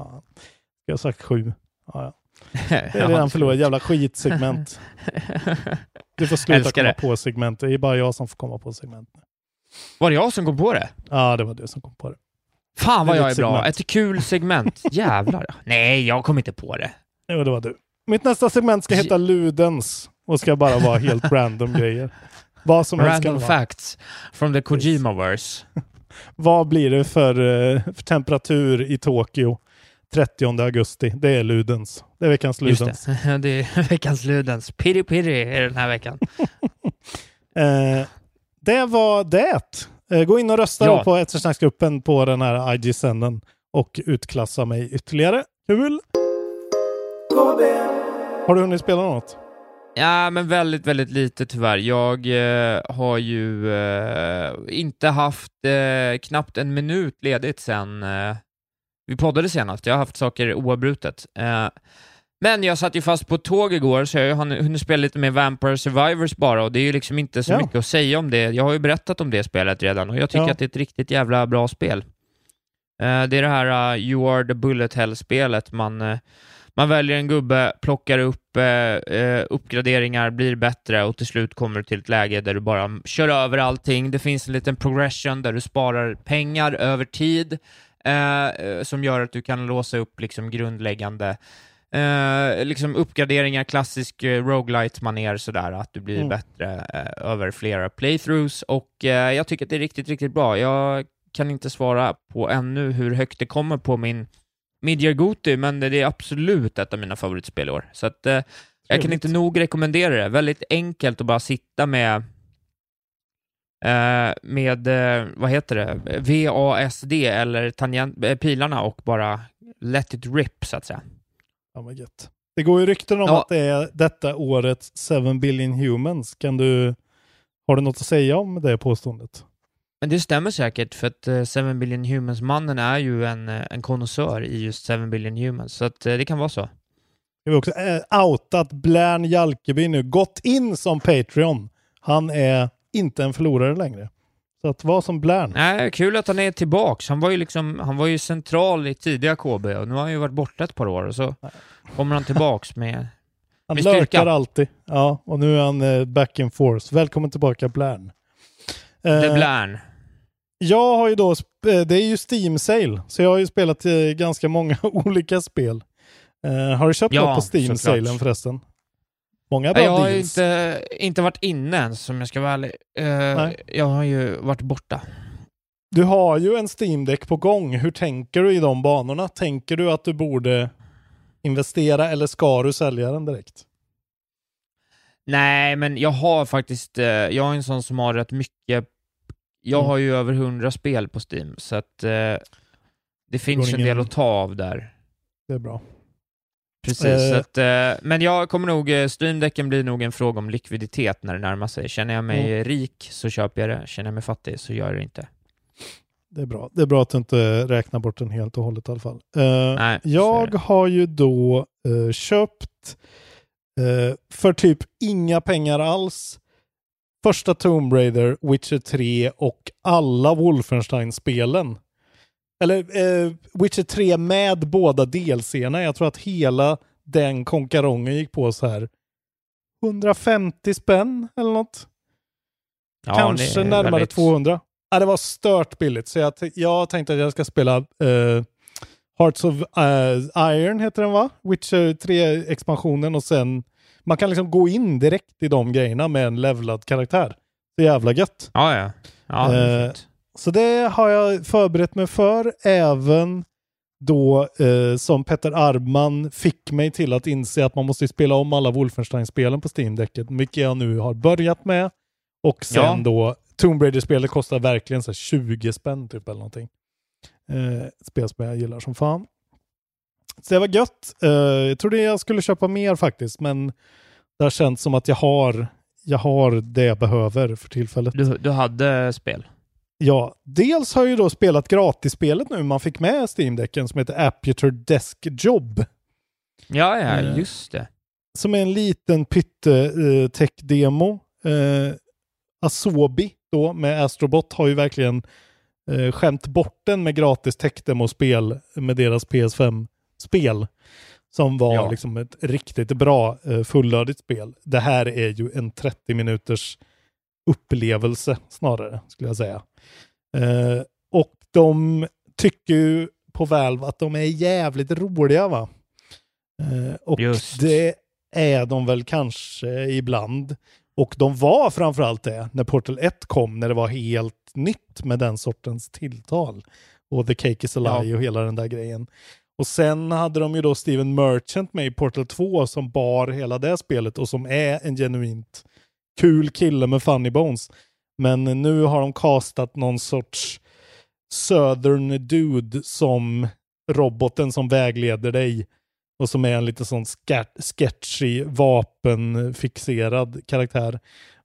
Jag har sagt sju. Ja, ja. Det är redan förlorat. Jävla skitsegment. Du får sluta Älskar komma det. på segment. Det är bara jag som får komma på segment. Var det jag som kom på det? Ja, det var du som kom på det. Fan vad jag är ditt bra. segment. Ett kul segment. Jävlar. Nej, jag kom inte på det. Jo, det var du. Mitt nästa segment ska heta Ludens och ska bara vara helt random grejer. Vad som helst Random facts from the Kojima-verse. Vad blir det för, eh, för temperatur i Tokyo 30 augusti? Det är Ludens. Det är veckans Just Ludens. det. det är veckans Ludens. Piri Piri är den här veckan. Eh, det var det. Eh, gå in och rösta Ja. på eftersnacksgruppen på den här IG-sänden och utklassa mig ytterligare. Kul! Har du hunnit spela något? Ja, men väldigt, väldigt lite tyvärr. Jag eh, har ju eh, inte haft eh, knappt en minut ledigt sen eh, vi poddade senast. Jag har haft saker oavbrutet. Men jag satt ju fast på tåg igår, så jag har hunnit spela lite med Vampire Survivors bara, och det är ju liksom inte så Ja. mycket att säga om det. Jag har ju berättat om det spelet redan, och jag tycker Ja. att det är ett riktigt jävla bra spel. Eh, det är det här uh, You Are The Bullet Hell-spelet. Man, eh, man väljer en gubbe, plockar upp uppgraderingar, blir bättre och till slut kommer du till ett läge där du bara kör över allting. Det finns en liten progression där du sparar pengar över tid som gör att du kan låsa upp liksom grundläggande eh, liksom uppgraderingar, klassisk eh, roguelite-manér sådär, att du blir Mm. bättre eh, över flera playthroughs och eh, jag tycker att det är riktigt, riktigt bra. Jag kan inte svara på ännu hur högt det kommer på min Midyear Goti, men det är absolut ett av mina favoritspel i år. Så att eh, jag kan inte nog rekommendera det. Väldigt enkelt att bara sitta med eh, med, eh, vad heter det, VASD eller tangent, eh, pilarna och bara let it rip, så att säga. Ja, gött. Det går ju rykten om Ja. att det är detta årets 7 billion humans. Kan du, har du något att säga om det påståendet? Men det stämmer säkert, för att eh, 7 billion humans-mannen är ju en, eh, en konnässör i just 7 billion humans, så att eh, det kan vara så. Jag vill också outa att Blärn Jalkeby nu gått in som Patreon. Han är inte en förlorare längre. Så att vara som Blärn. Nej, kul att han är tillbaks. Han var ju liksom, han var ju central i tidiga KB och nu har han ju varit borta ett par år och så kommer han tillbaks med, Han med lurkar styrka. alltid. Ja, och nu är han eh, back in force. Välkommen tillbaka Blärn. Eh, Blärn. Jag har ju då, eh, det är ju Steam Sale, så jag har ju spelat eh, ganska många olika spel. Har du köpt Ja, något på Steam såklart. Salen förresten? Många bra Jag har deals. inte, inte varit inne ens, om jag ska vara ärlig. Nej. jag har ju varit borta. Du har ju en Steam Deck på gång. Hur tänker du i de banorna? Tänker du att du borde investera eller ska du sälja den direkt? Nej, men jag har faktiskt, eh, jag är en sån som har rätt mycket, jag Mm. har ju över hundra spel på Steam, så att eh, det finns går en ingen- del att ta av där. Det är bra. Precis, så att, eh, men jag kommer nog, eh, Steam-däcken blir nog en fråga om likviditet när det närmar sig. Känner jag mig Mm. rik så köper jag det, känner jag mig fattig så gör jag det inte. det är bra. Det är bra att du inte räknar bort den helt och hållet i alla fall. Eh, Nej, jag har ju då köpt för typ inga pengar alls första Tomb Raider, Witcher 3 och alla Wolfenstein-spelen. Eller eh, Witcher 3 med båda delserna. Jag tror att hela den konkarongen gick på så här 150 spänn eller något. Ja, Kanske närmare väldigt- 200. Ja, det var stört billigt. Så jag, jag tänkte att jag ska spela eh, Hearts of eh, Iron, heter den va? Witcher 3-expansionen och sen man kan liksom gå in direkt i de grejerna med en levlad karaktär. Det är jävla gött. Ja, ja. ja det är fint. Så det har jag förberett mig för, även då eh, som Petter Arbman fick mig till att inse att man måste spela om alla Wolfenstein-spelen på Steam-däcket, vilket jag nu har börjat med. Och sen Ja. då, Tomb Raider-spelet kostar verkligen så här 20 spänn typ eller någonting. Eh, ett spel som jag gillar som fan. Så det var gött. Eh, jag trodde jag skulle köpa mer faktiskt, men det har känts som att jag har, jag har det jag behöver för tillfället. Du, du hade spel? Ja, dels har jag ju då spelat gratisspelet nu man fick med Steam-däcken som heter Aputure Desk Job. Ja, ja, Eh, just det. Som är en liten pytte-tech-demo. Eh, Asobi då med Astrobot har ju verkligen eh, skämt bort den med gratis tech-demo-spel med deras PS5-spel. Som var Ja. liksom ett riktigt bra eh, fullödigt spel. Det här är ju en 30 minuters upplevelse snarare, skulle jag säga. Eh, och de tycker ju på Valve att de är jävligt roliga va? Eh, och Just. det är de väl kanske ibland. Och de var framförallt det när Portal 1 kom, när det var helt nytt med den sortens tilltal. Och The Cake is a Lie Ja. och hela den där grejen. Och sen hade de ju då Steven Merchant med i Portal 2 som bar hela det spelet och som är en genuint kul kille med funny bones. Men nu har de castat någon sorts Southern dude som roboten som vägleder dig och som är en lite sån sketchy vapenfixerad karaktär.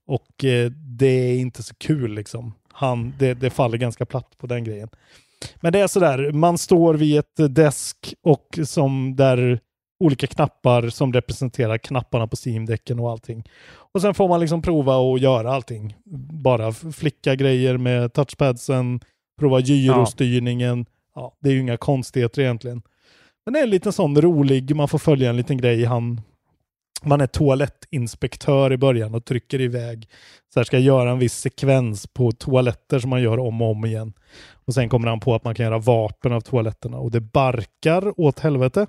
Och eh, det är inte så kul liksom. Han, det, det faller ganska platt på den grejen. Men det är sådär, man står vid ett desk och som där olika knappar som representerar knapparna på Steam-däcken och allting. Och sen får man liksom prova att göra allting. Bara flicka grejer med touchpadsen, prova gyrostyrningen. Ja, det är ju inga konstigheter egentligen. Men det är en liten sån rolig, man får följa en liten grej. Han, man är toalettinspektör i början och trycker iväg. Så här ska göra en viss sekvens på toaletter som man gör om och om igen. Och sen kommer han på att man kan göra vapen av toaletterna och det barkar åt helvete.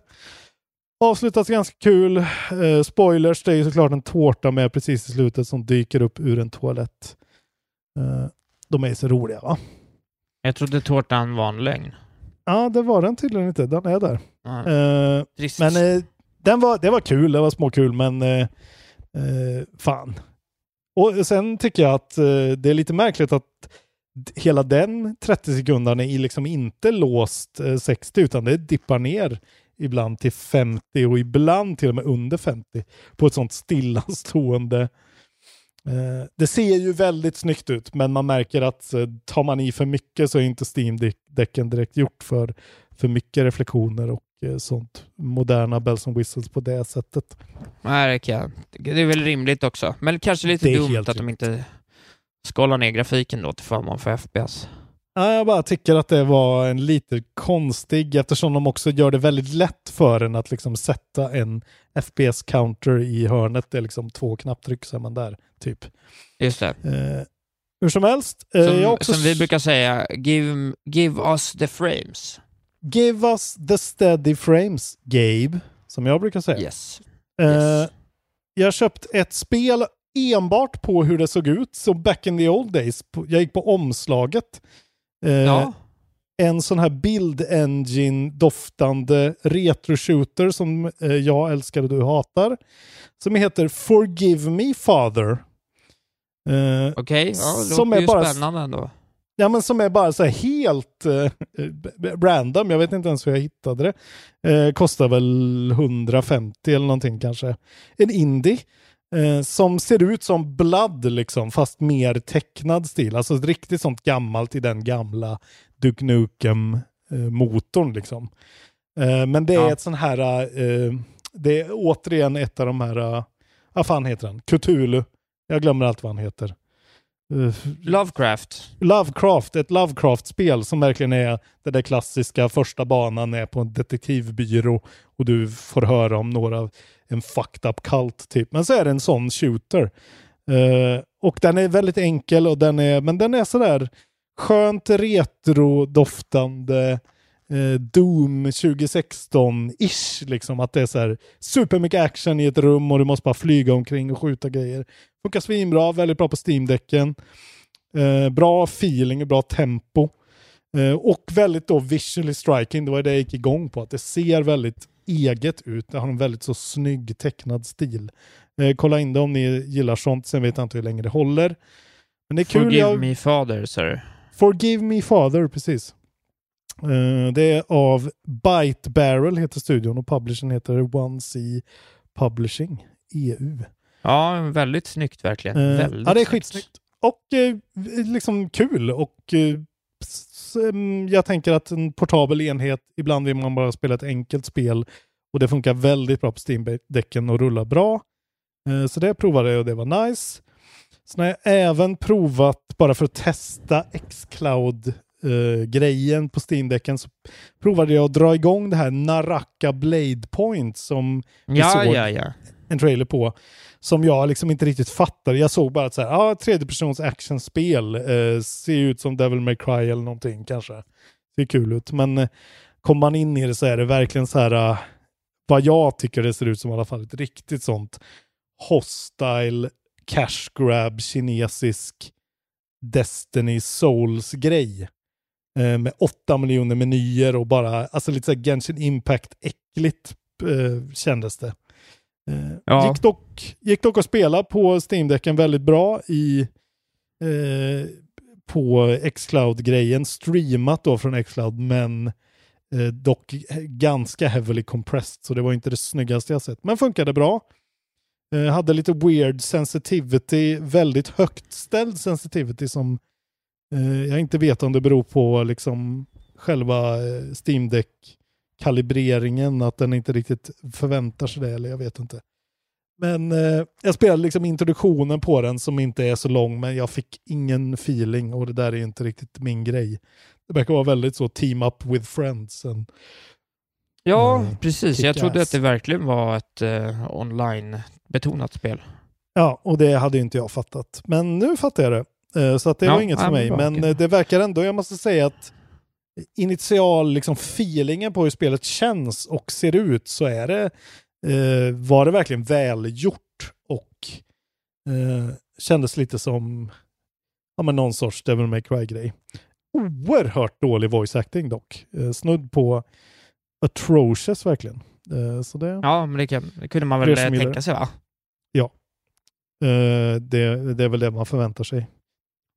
Avslutas ganska kul. Eh, spoilers, det är ju såklart en tårta med precis i slutet som dyker upp ur en toalett. Eh, de är så roliga va? Jag trodde tårtan var en lögn. Ja, det var den tydligen inte. Den är där. Ja. Eh, men eh, den var, det var kul, det var småkul, men eh, eh, fan. Och sen tycker jag att det är lite märkligt att hela den 30 sekunderna är liksom inte låst eh, 60 utan det dippar ner ibland till 50 och ibland till och med under 50 på ett sånt stillastående eh, det ser ju väldigt snyggt ut men man märker att eh, tar man i för mycket så är inte Steam-däcken direkt gjort för för mycket reflektioner och eh, sånt moderna bells and whistles på det sättet. Nej, det, kan jag. det är väl rimligt också. Men kanske lite dumt att de inte skalar ner grafiken då till förmån för FPS. Ja, jag bara tycker att det var en lite konstig eftersom de också gör det väldigt lätt för en att liksom sätta en FPS-counter i hörnet. Det är liksom två knapptryck så är man där, typ. Just det. Eh, hur som helst. Eh, Som, jag också som vi brukar säga, give, give us the frames. Give us the steady frames, Gabe. Som jag brukar säga. Yes. Eh, Jag har köpt ett spel enbart på hur det såg ut. Så back in the old days. Jag gick på omslaget. Eh, Ja. En sån här Build Engine-doftande retro-shooter som eh, jag älskar och du hatar. Som heter Forgive Me Father. Eh, Okej, ja, det som låter är ju bara spännande ändå. Ja, men som är bara så här helt eh, random. Jag vet inte ens hur jag hittade det. Eh, kostar väl 150 eller någonting kanske. En indie. Eh, som ser ut som Blood liksom, fast mer tecknad stil. Alltså riktigt sånt gammalt i den gamla Duke Nukem-motorn liksom. Eh, men det är Ja. ett sån här, eh, det är återigen ett av de här, uh, vad fan heter han? Cthulhu. Jag glömmer allt vad han heter. Eh, Lovecraft. Lovecraft, ett Lovecraft-spel som verkligen är det där klassiska första banan är på en detektivbyrå och du får höra om några, en fucked up cult typ. Men så är det en sån shooter. Uh, och den är väldigt enkel och den är, men den är sådär skönt retro-doftande eh, Doom 2016-ish. Liksom att det är så här supermycket action i ett rum och du måste bara flyga omkring och skjuta grejer. Funkar svinbra, väldigt bra på Steam-däcken. Eh, bra feeling och bra tempo. Eh, och väldigt då visually striking, det var det jag gick igång på. Att det ser väldigt eget ut. Det har en väldigt så snygg tecknad stil. Eh, kolla in det om ni gillar sånt, sen vet jag inte hur länge det håller. Men det är kul. Forgive jag... me father, sir. Forgive Me Father, precis. Eh, det är av Byte Barrel heter studion och publishern heter One C Publishing, EU. Ja, väldigt snyggt verkligen. Eh, väldigt ja, det är snyggt. skitsnyggt. Och eh, liksom kul och eh, jag tänker att en portabel enhet, ibland vill man bara spela ett enkelt spel och det funkar väldigt bra på Steam-däcken och rullar bra. Eh, så det provade jag och det var nice. Sen har jag även provat, bara för att testa Xcloud-grejen på Steam-däcken, så provade jag att dra igång det här Naraka Blade Point som vi Ja, såg ja, ja. en trailer på. Som jag liksom inte riktigt fattade. Jag såg bara att så här, ah, tredjepersons actionspel eh, ser ut som Devil May Cry eller någonting kanske. Ser kul ut. Men eh, kommer man in i det så är det verkligen så här, ah, vad jag tycker det ser ut som i alla fall, ett riktigt sånt hostile cash grab kinesisk Destiny Souls-grej. Eh, med åtta miljoner menyer och bara, alltså lite så här Genshin Impact-äckligt eh, kändes det. Eh, Ja. gick, dock, gick dock att spela på Steam-däcken väldigt bra i eh, på Xcloud-grejen, streamat då från Xcloud, men eh, dock ganska heavily compressed, så det var inte det snyggaste jag sett. Men funkade bra. Eh, hade lite weird sensitivity, väldigt högt ställd sensitivity som eh, jag inte vet om det beror på liksom själva eh, Steam Deck kalibreringen, att den inte riktigt förväntar sig det, eller jag vet inte. Men eh, jag spelade liksom introduktionen på den som inte är så lång, men jag fick ingen feeling och det där är inte riktigt min grej. Det verkar vara väldigt så team up with friends. And, Ja, Mm, precis. Jag trodde ass. att det verkligen var ett eh, online-betonat spel. ja, och det hade inte jag fattat. Men nu fattar jag det. Eh, så att det Ja, var inget för mig. Men eh, det verkar ändå, jag måste säga att initial liksom feelingen på hur spelet känns och ser ut så är det, eh, var det verkligen välgjort och eh, kändes lite som ja, men någon sorts Devil May Cry-grej. Oerhört dålig voice acting dock. Eh, snudd på atrocious verkligen. Eh, så det, Ja, men det, kan, det kunde man väl tänka sig va? ja. Eh, det, det är väl det man förväntar sig.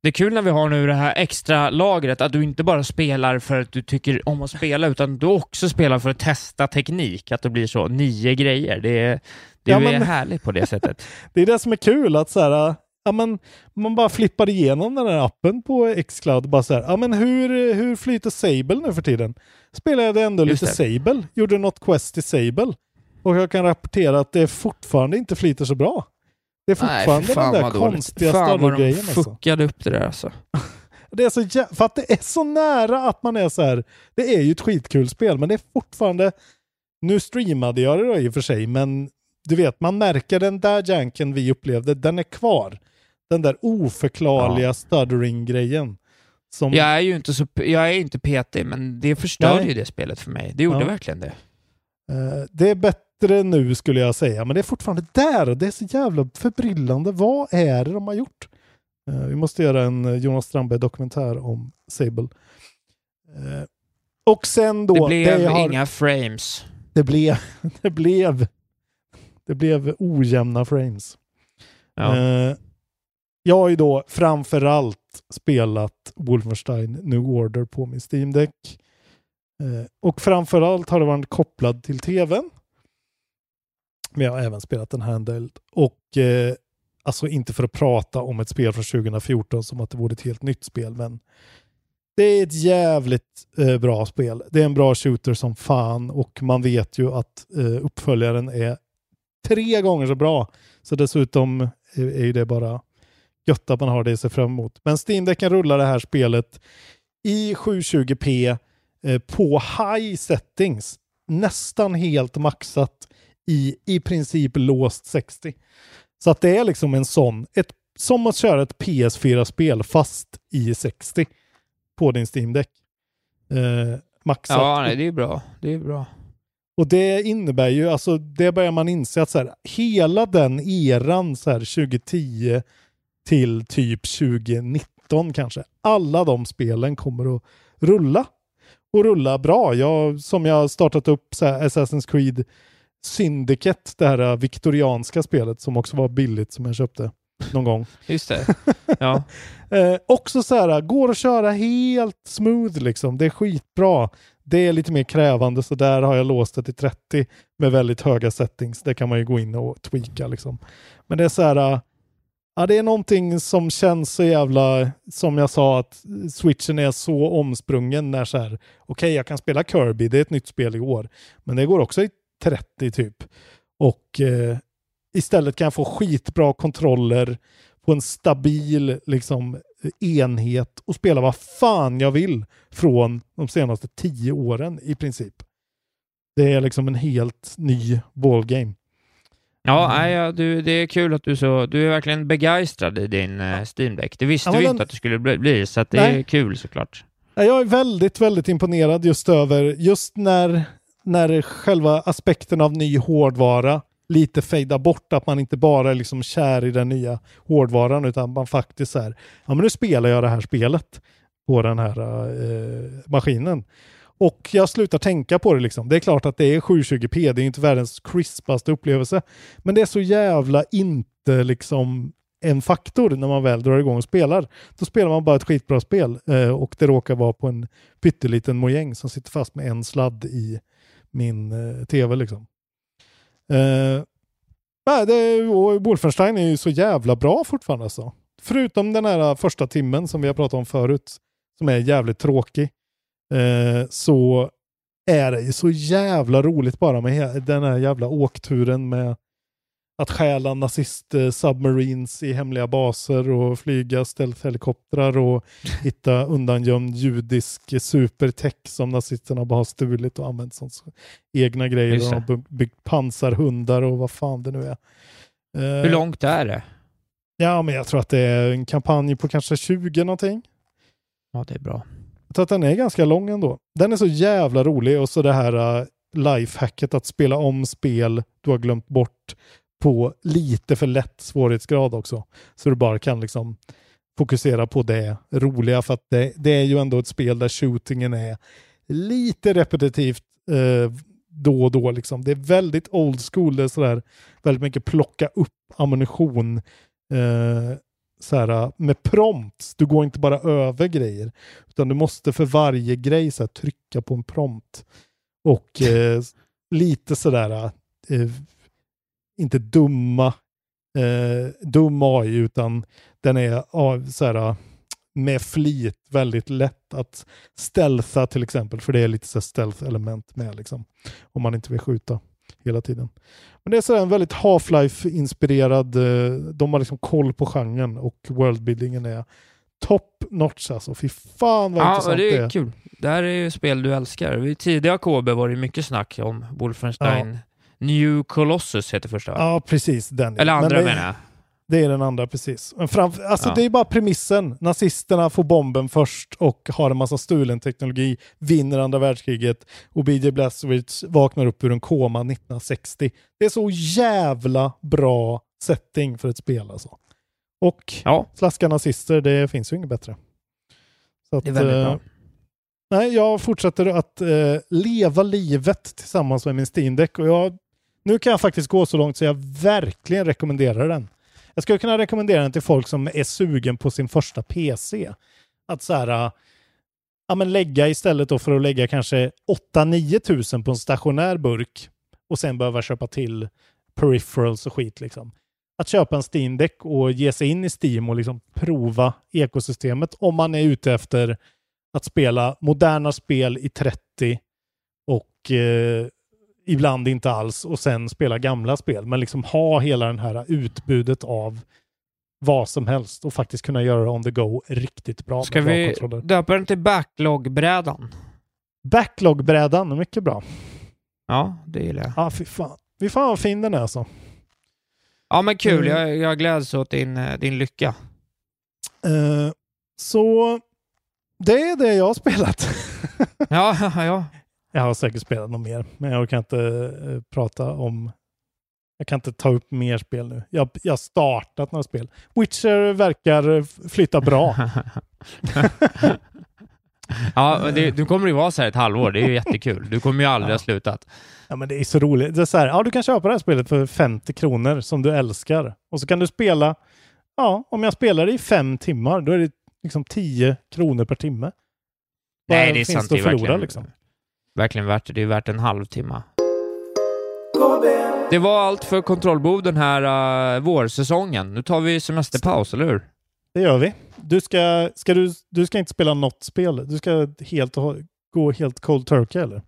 Det är kul när vi har nu det här extra lagret, att du inte bara spelar för att du tycker om att spela, utan du också spelar för att testa teknik, att det blir så nio grejer. Det är, det Ja, är men- härligt på det sättet. Det är det som är kul, att så här, ja, men, man bara flippar igenom den här appen på Xcloud. Bara så här, ja, men hur, hur flyter Sable nu för tiden? Spelade jag ändå Just lite det. Sable, gjorde något quest i Sable. Och jag kan rapportera att det fortfarande inte flyter så bra. Det är fortfarande Nej, fan den där konstiga Fan vad de större-grejen. Alltså. fuckade upp det där alltså. Det är så jä- för att det är så nära att man är så här. Det är ju ett skitkul spel, men det är fortfarande... Nu streamade jag det då i och för sig, men du vet, man märker den där janken vi upplevde, den är kvar. Den där oförklarliga stuttering-grejen. Som, Jag är ju inte, så, jag är inte PT, men det förstörde Nej. ju det spelet för mig. Det gjorde Ja. verkligen det. eh, det är bättre nu skulle jag säga, men det är fortfarande där och det är så jävla förbryllande. Vad är det de har gjort? Eh, vi måste göra en eh, Jonas Strandberg-dokumentär om Sable. Eh, och sen då... Det blev jag har- inga frames. det blev, det blev, det blev ojämna frames. Ja. Eh, jag har ju då framförallt spelat Wolfenstein New Order på min Steam Deck. Och framförallt har det varit kopplad till tvn. Men jag har även spelat en handheld. Och eh, alltså inte för att prata om ett spel från 2014 som att det vore ett helt nytt spel, men det är ett jävligt eh, bra spel. Det är en bra shooter som fan och man vet ju att eh, uppföljaren är tre gånger så bra. Så dessutom är, är ju det bara gött att man har det i sig fram emot. Men Steam-däcken rullar det här spelet i 720p eh, på high settings. Nästan helt maxat i i princip låst 60. Så att det är liksom en sån, ett, som att köra ett PS4-spel fast i 60 på din Steam-däck. Eh, maxat. Ja, nej, det är bra. Det är bra. Och det innebär ju, alltså det börjar man inse att så här, hela den eran så här 2010 till typ 2019 kanske, alla de spelen kommer att rulla. Och rulla bra. Jag, som jag startat upp så här, Assassin's Creed Syndicate, det här viktorianska spelet som också var billigt som jag köpte någon gång. Just det. Ja. eh, också så här, går att köra helt smooth liksom. Det är skitbra. Det är lite mer krävande så där har jag låst det till 30 med väldigt höga settings. Det kan man ju gå in och tweaka liksom. Men det är så här, ja det är någonting som känns så jävla, som jag sa att switchen är så omsprungen när så här, okej okay, jag kan spela Kirby, det är ett nytt spel i år. Men det går också i 30 typ. Och eh, istället kan jag få skitbra kontroller på en stabil liksom, enhet och spela vad fan jag vill från de senaste tio åren i princip. Det är liksom en helt ny ballgame. Ja, nej, ja, du, det är kul att du så, du är verkligen begeistrad i din uh, Steam Deck. Det visste Ja, vi men- inte att det skulle bli, bli så det Nej. är kul såklart. Ja, Jag är väldigt, väldigt imponerad just över, just när, när själva aspekten av ny hårdvara lite fejdar bort, att man inte bara är liksom kär i den nya hårdvaran, utan man faktiskt är, ja men nu spelar jag det här spelet på den här eh, maskinen. Och jag slutar tänka på det liksom. Det är klart att det är 720p, det är inte världens crispaste upplevelse. Men det är så jävla inte liksom en faktor när man väl drar igång och spelar. Då spelar man bara ett skitbra spel eh, och det råkar vara på en pytteliten mojäng som sitter fast med en sladd i min eh, tv liksom. Eh, det, och Wolfenstein är ju så jävla bra fortfarande alltså. Förutom den här eh, första timmen som vi har pratat om förut, som är jävligt tråkig, eh, så är det ju så jävla roligt bara med den här jävla åkturen med att stjäla nazist-submarines i hemliga baser och flyga stealth-helikoptrar och hitta undangömd judisk supertech som nazisterna bara har stulit och använt som egna grejer. Just De har by- byggt pansarhundar och vad fan det nu är. Eh, Hur långt är det? Ja, men jag tror att det är en kampanj på kanske 20 någonting. Ja, det är bra. Jag tror att den är ganska lång ändå. Den är så jävla rolig och så det här uh, lifehacket att spela om spel du har glömt bort på lite för lätt svårighetsgrad också. Så du bara kan liksom fokusera på det roliga för att det, det är ju ändå ett spel där shootingen är lite repetitivt eh, då och då. Liksom. Det är väldigt old school. Det är sådär väldigt mycket plocka upp ammunition eh, såhär, med prompts. Du går inte bara över grejer, utan du måste för varje grej såhär, trycka på en prompt. Och eh, lite sådär, eh, inte dumma, eh, dum AI, utan den är ja, så här, med flit väldigt lätt att stealtha till exempel, för det är lite så här stealth-element med liksom, om man inte vill skjuta hela tiden. Men det är så här en väldigt Half-Life-inspirerad, eh, de har liksom koll på genren och worldbuildingen är top notch alltså. Fy fan vad Ja, intressant det är det är. kul. Det här är ju spel du älskar. Vid tidiga KB var det mycket snack om Wolfenstein. New Colossus heter första va? Ja, precis. Den. Eller Men andra det, menar jag. Det är den andra, precis. Men framför, alltså Ja. Det är bara premissen. Nazisterna får bomben först och har en massa stulen teknologi, vinner andra världskriget och BJ Blazkowicz vaknar upp ur en koma 1960. Det är så jävla bra setting för ett spel alltså. Och ja. slaska nazister, det finns ju inget bättre. Så att, Det är väldigt eh, bra. Nej, jag fortsätter att eh, leva livet tillsammans med min Steam Deck och jag, nu kan jag faktiskt gå så långt så jag verkligen rekommenderar den. Jag skulle kunna rekommendera den till folk som är sugen på sin första PC. Att så här, äh, ja men lägga istället då för att lägga kanske 8-9 tusen på en stationär burk och sen behöva köpa till peripherals och skit liksom. Att köpa en Steam Deck och ge sig in i Steam och liksom prova ekosystemet om man är ute efter att spela moderna spel i 30 och eh, ibland inte alls och sen spela gamla spel. Men liksom ha hela den här utbudet av vad som helst och faktiskt kunna göra det on the go riktigt bra. Ska bra vi kontroller. döpa den till Backlog-brädan? Backlog-brädan, mycket bra. Ja, det gillar jag. Ja, fy fan. Fy fan vad fin den är alltså. Ja, men kul. Mm. Jag, jag gläds åt din, eh, din lycka. Eh, så det är det jag har spelat. ja, ja. Jag har säkert spelat något mer, men jag kan inte eh, prata om... Jag kan inte ta upp mer spel nu. Jag har startat några spel. Witcher verkar flytta bra. Ja, men det, du kommer ju vara så här ett halvår. Det är ju jättekul. Du kommer ju aldrig ha slutat. Ja, men det är så roligt. Det är så här, ja, du kan köpa det här spelet för 50 kronor som du älskar. Och så kan du spela, ja, om jag spelar det i fem timmar, då är det liksom 10 kronor per timme. Nej, det är finns sant. det att förlora, verkligen, liksom? Verkligen värt det. Det är värt en halvtimme. Det var allt för kontrollbov den här uh, vårsäsongen. Nu tar vi semesterpaus, eller hur? Det gör vi. Du ska, ska du, du ska inte spela något spel. Du ska helt gå helt cold turkey eller?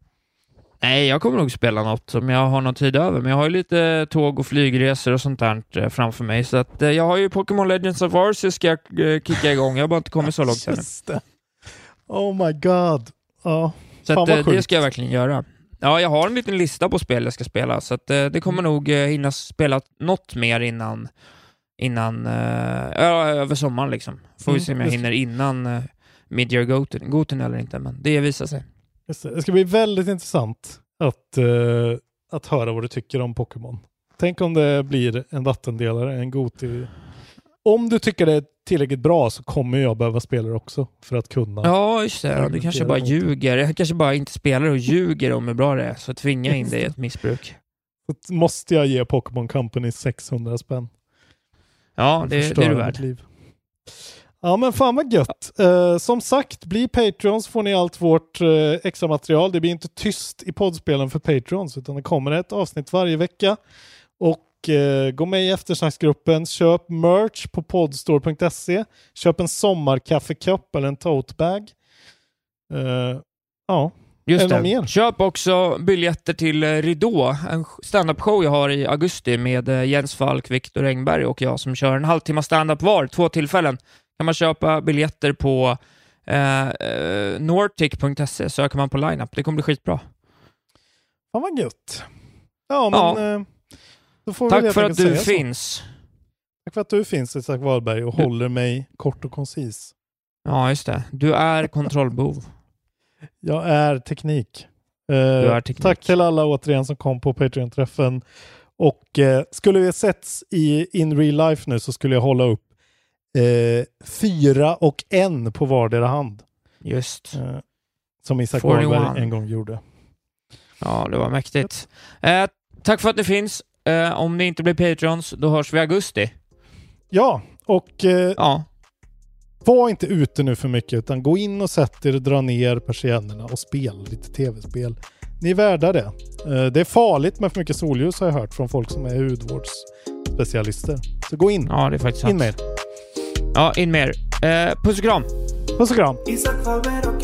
Nej, jag kommer nog spela något om jag har någon tid över, men jag har ju lite tåg och flygresor och sånt där eh, framför mig, så att eh, jag har ju Pokémon Legends of Arceus ska jag kicka igång. Jag har bara inte kommit så långt ännu. Oh my god. Ja, Så fan att, eh, det ska jag verkligen göra. Ja, jag har en liten lista på spel jag ska spela, så att, eh, det kommer Mm. nog eh, hinna spela något mer innan, innan över sommaren liksom. Får vi Mm, se om jag hinner innan uh, Midyear Goten, Goten eller inte, men det visar sig. Det. ska bli väldigt intressant att, eh, att höra vad du tycker om Pokémon. Tänk om det blir en vattendelare, en Goti. Om du tycker det är tillräckligt bra så kommer jag behöva spela det också för att kunna. Ja, just det. Du kanske bara ljuger. Jag kanske bara inte spelar och ljuger om hur bra det är, så tvinga in dig i ett missbruk. Så måste jag ge Pokémon Company 600 spänn. Ja, det, det är du värd. liv. Ja men fan vad gött. Eh, som sagt, bli Patreons får ni allt vårt uh, extra material. Det blir inte tyst i poddspelen för Patreons utan det kommer ett avsnitt varje vecka. Och eh, gå med i eftersnacksgruppen, köp merch på podstore.se, köp en sommarkaffekopp eller en totebag. Uh, ja, Just Är det mer? Köp också biljetter till eh, Ridå, en standup-show jag har i augusti med eh, Jens Falk, Viktor Engberg och jag som kör en halvtimme standup var, två tillfällen. kan man köpa biljetter på eh, eh, nortic.se, söker man på lineup. Det kommer bli skitbra. fan vad gött. Ja men Ja. eh, Tack för att du finns. Tack för att du finns Isak Wahlberg och Du- håller mig kort och koncis. Ja, just det. Du är kontrollbov. Jag är teknik. Eh, är teknik. Tack till alla återigen som kom på Patreon-träffen. Och eh, skulle vi setts i in real life nu så skulle jag hålla upp eh, fyra och en på vardera hand. Just. Eh, som Isak 41. Wahlberg en gång gjorde. Ja, det var mäktigt. Eh, tack för att det finns. Eh, om ni inte blir Patreons, då hörs vi i augusti. Ja, och eh, Ja, var inte ute nu för mycket utan gå in och sätt er, dra ner persiennerna och spela lite tv-spel. Ni är värda det. Eh, det är farligt med för mycket solljus har jag hört från folk som är hudvårdsspecialister. Så gå in. ja det är faktiskt In sant. med er. Ja, in med er. Eh, puss och kram! Puss och kram. Elarilon Isak Faber och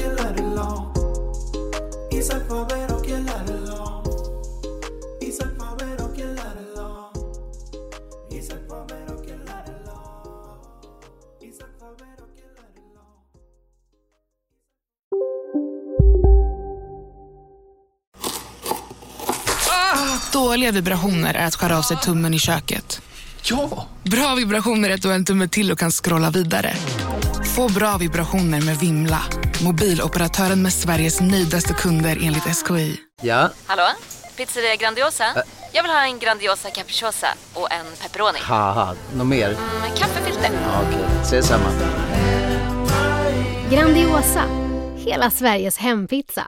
Dåliga vibrationer är att skära av sig tummen i köket. Ja! Bra vibrationer är att du har en tumme till och kan scrolla vidare. Få bra vibrationer med Vimla. Mobiloperatören med Sveriges nöjdaste kunder enligt SKI. Ja, Hallå? Pizzeria Grandiosa? Jag vill ha en Grandiosa capriciosa och en pepperoni. något mer? Med kaffefilter. Ja, Okej, ses samma. Grandiosa, hela Sveriges hempizza.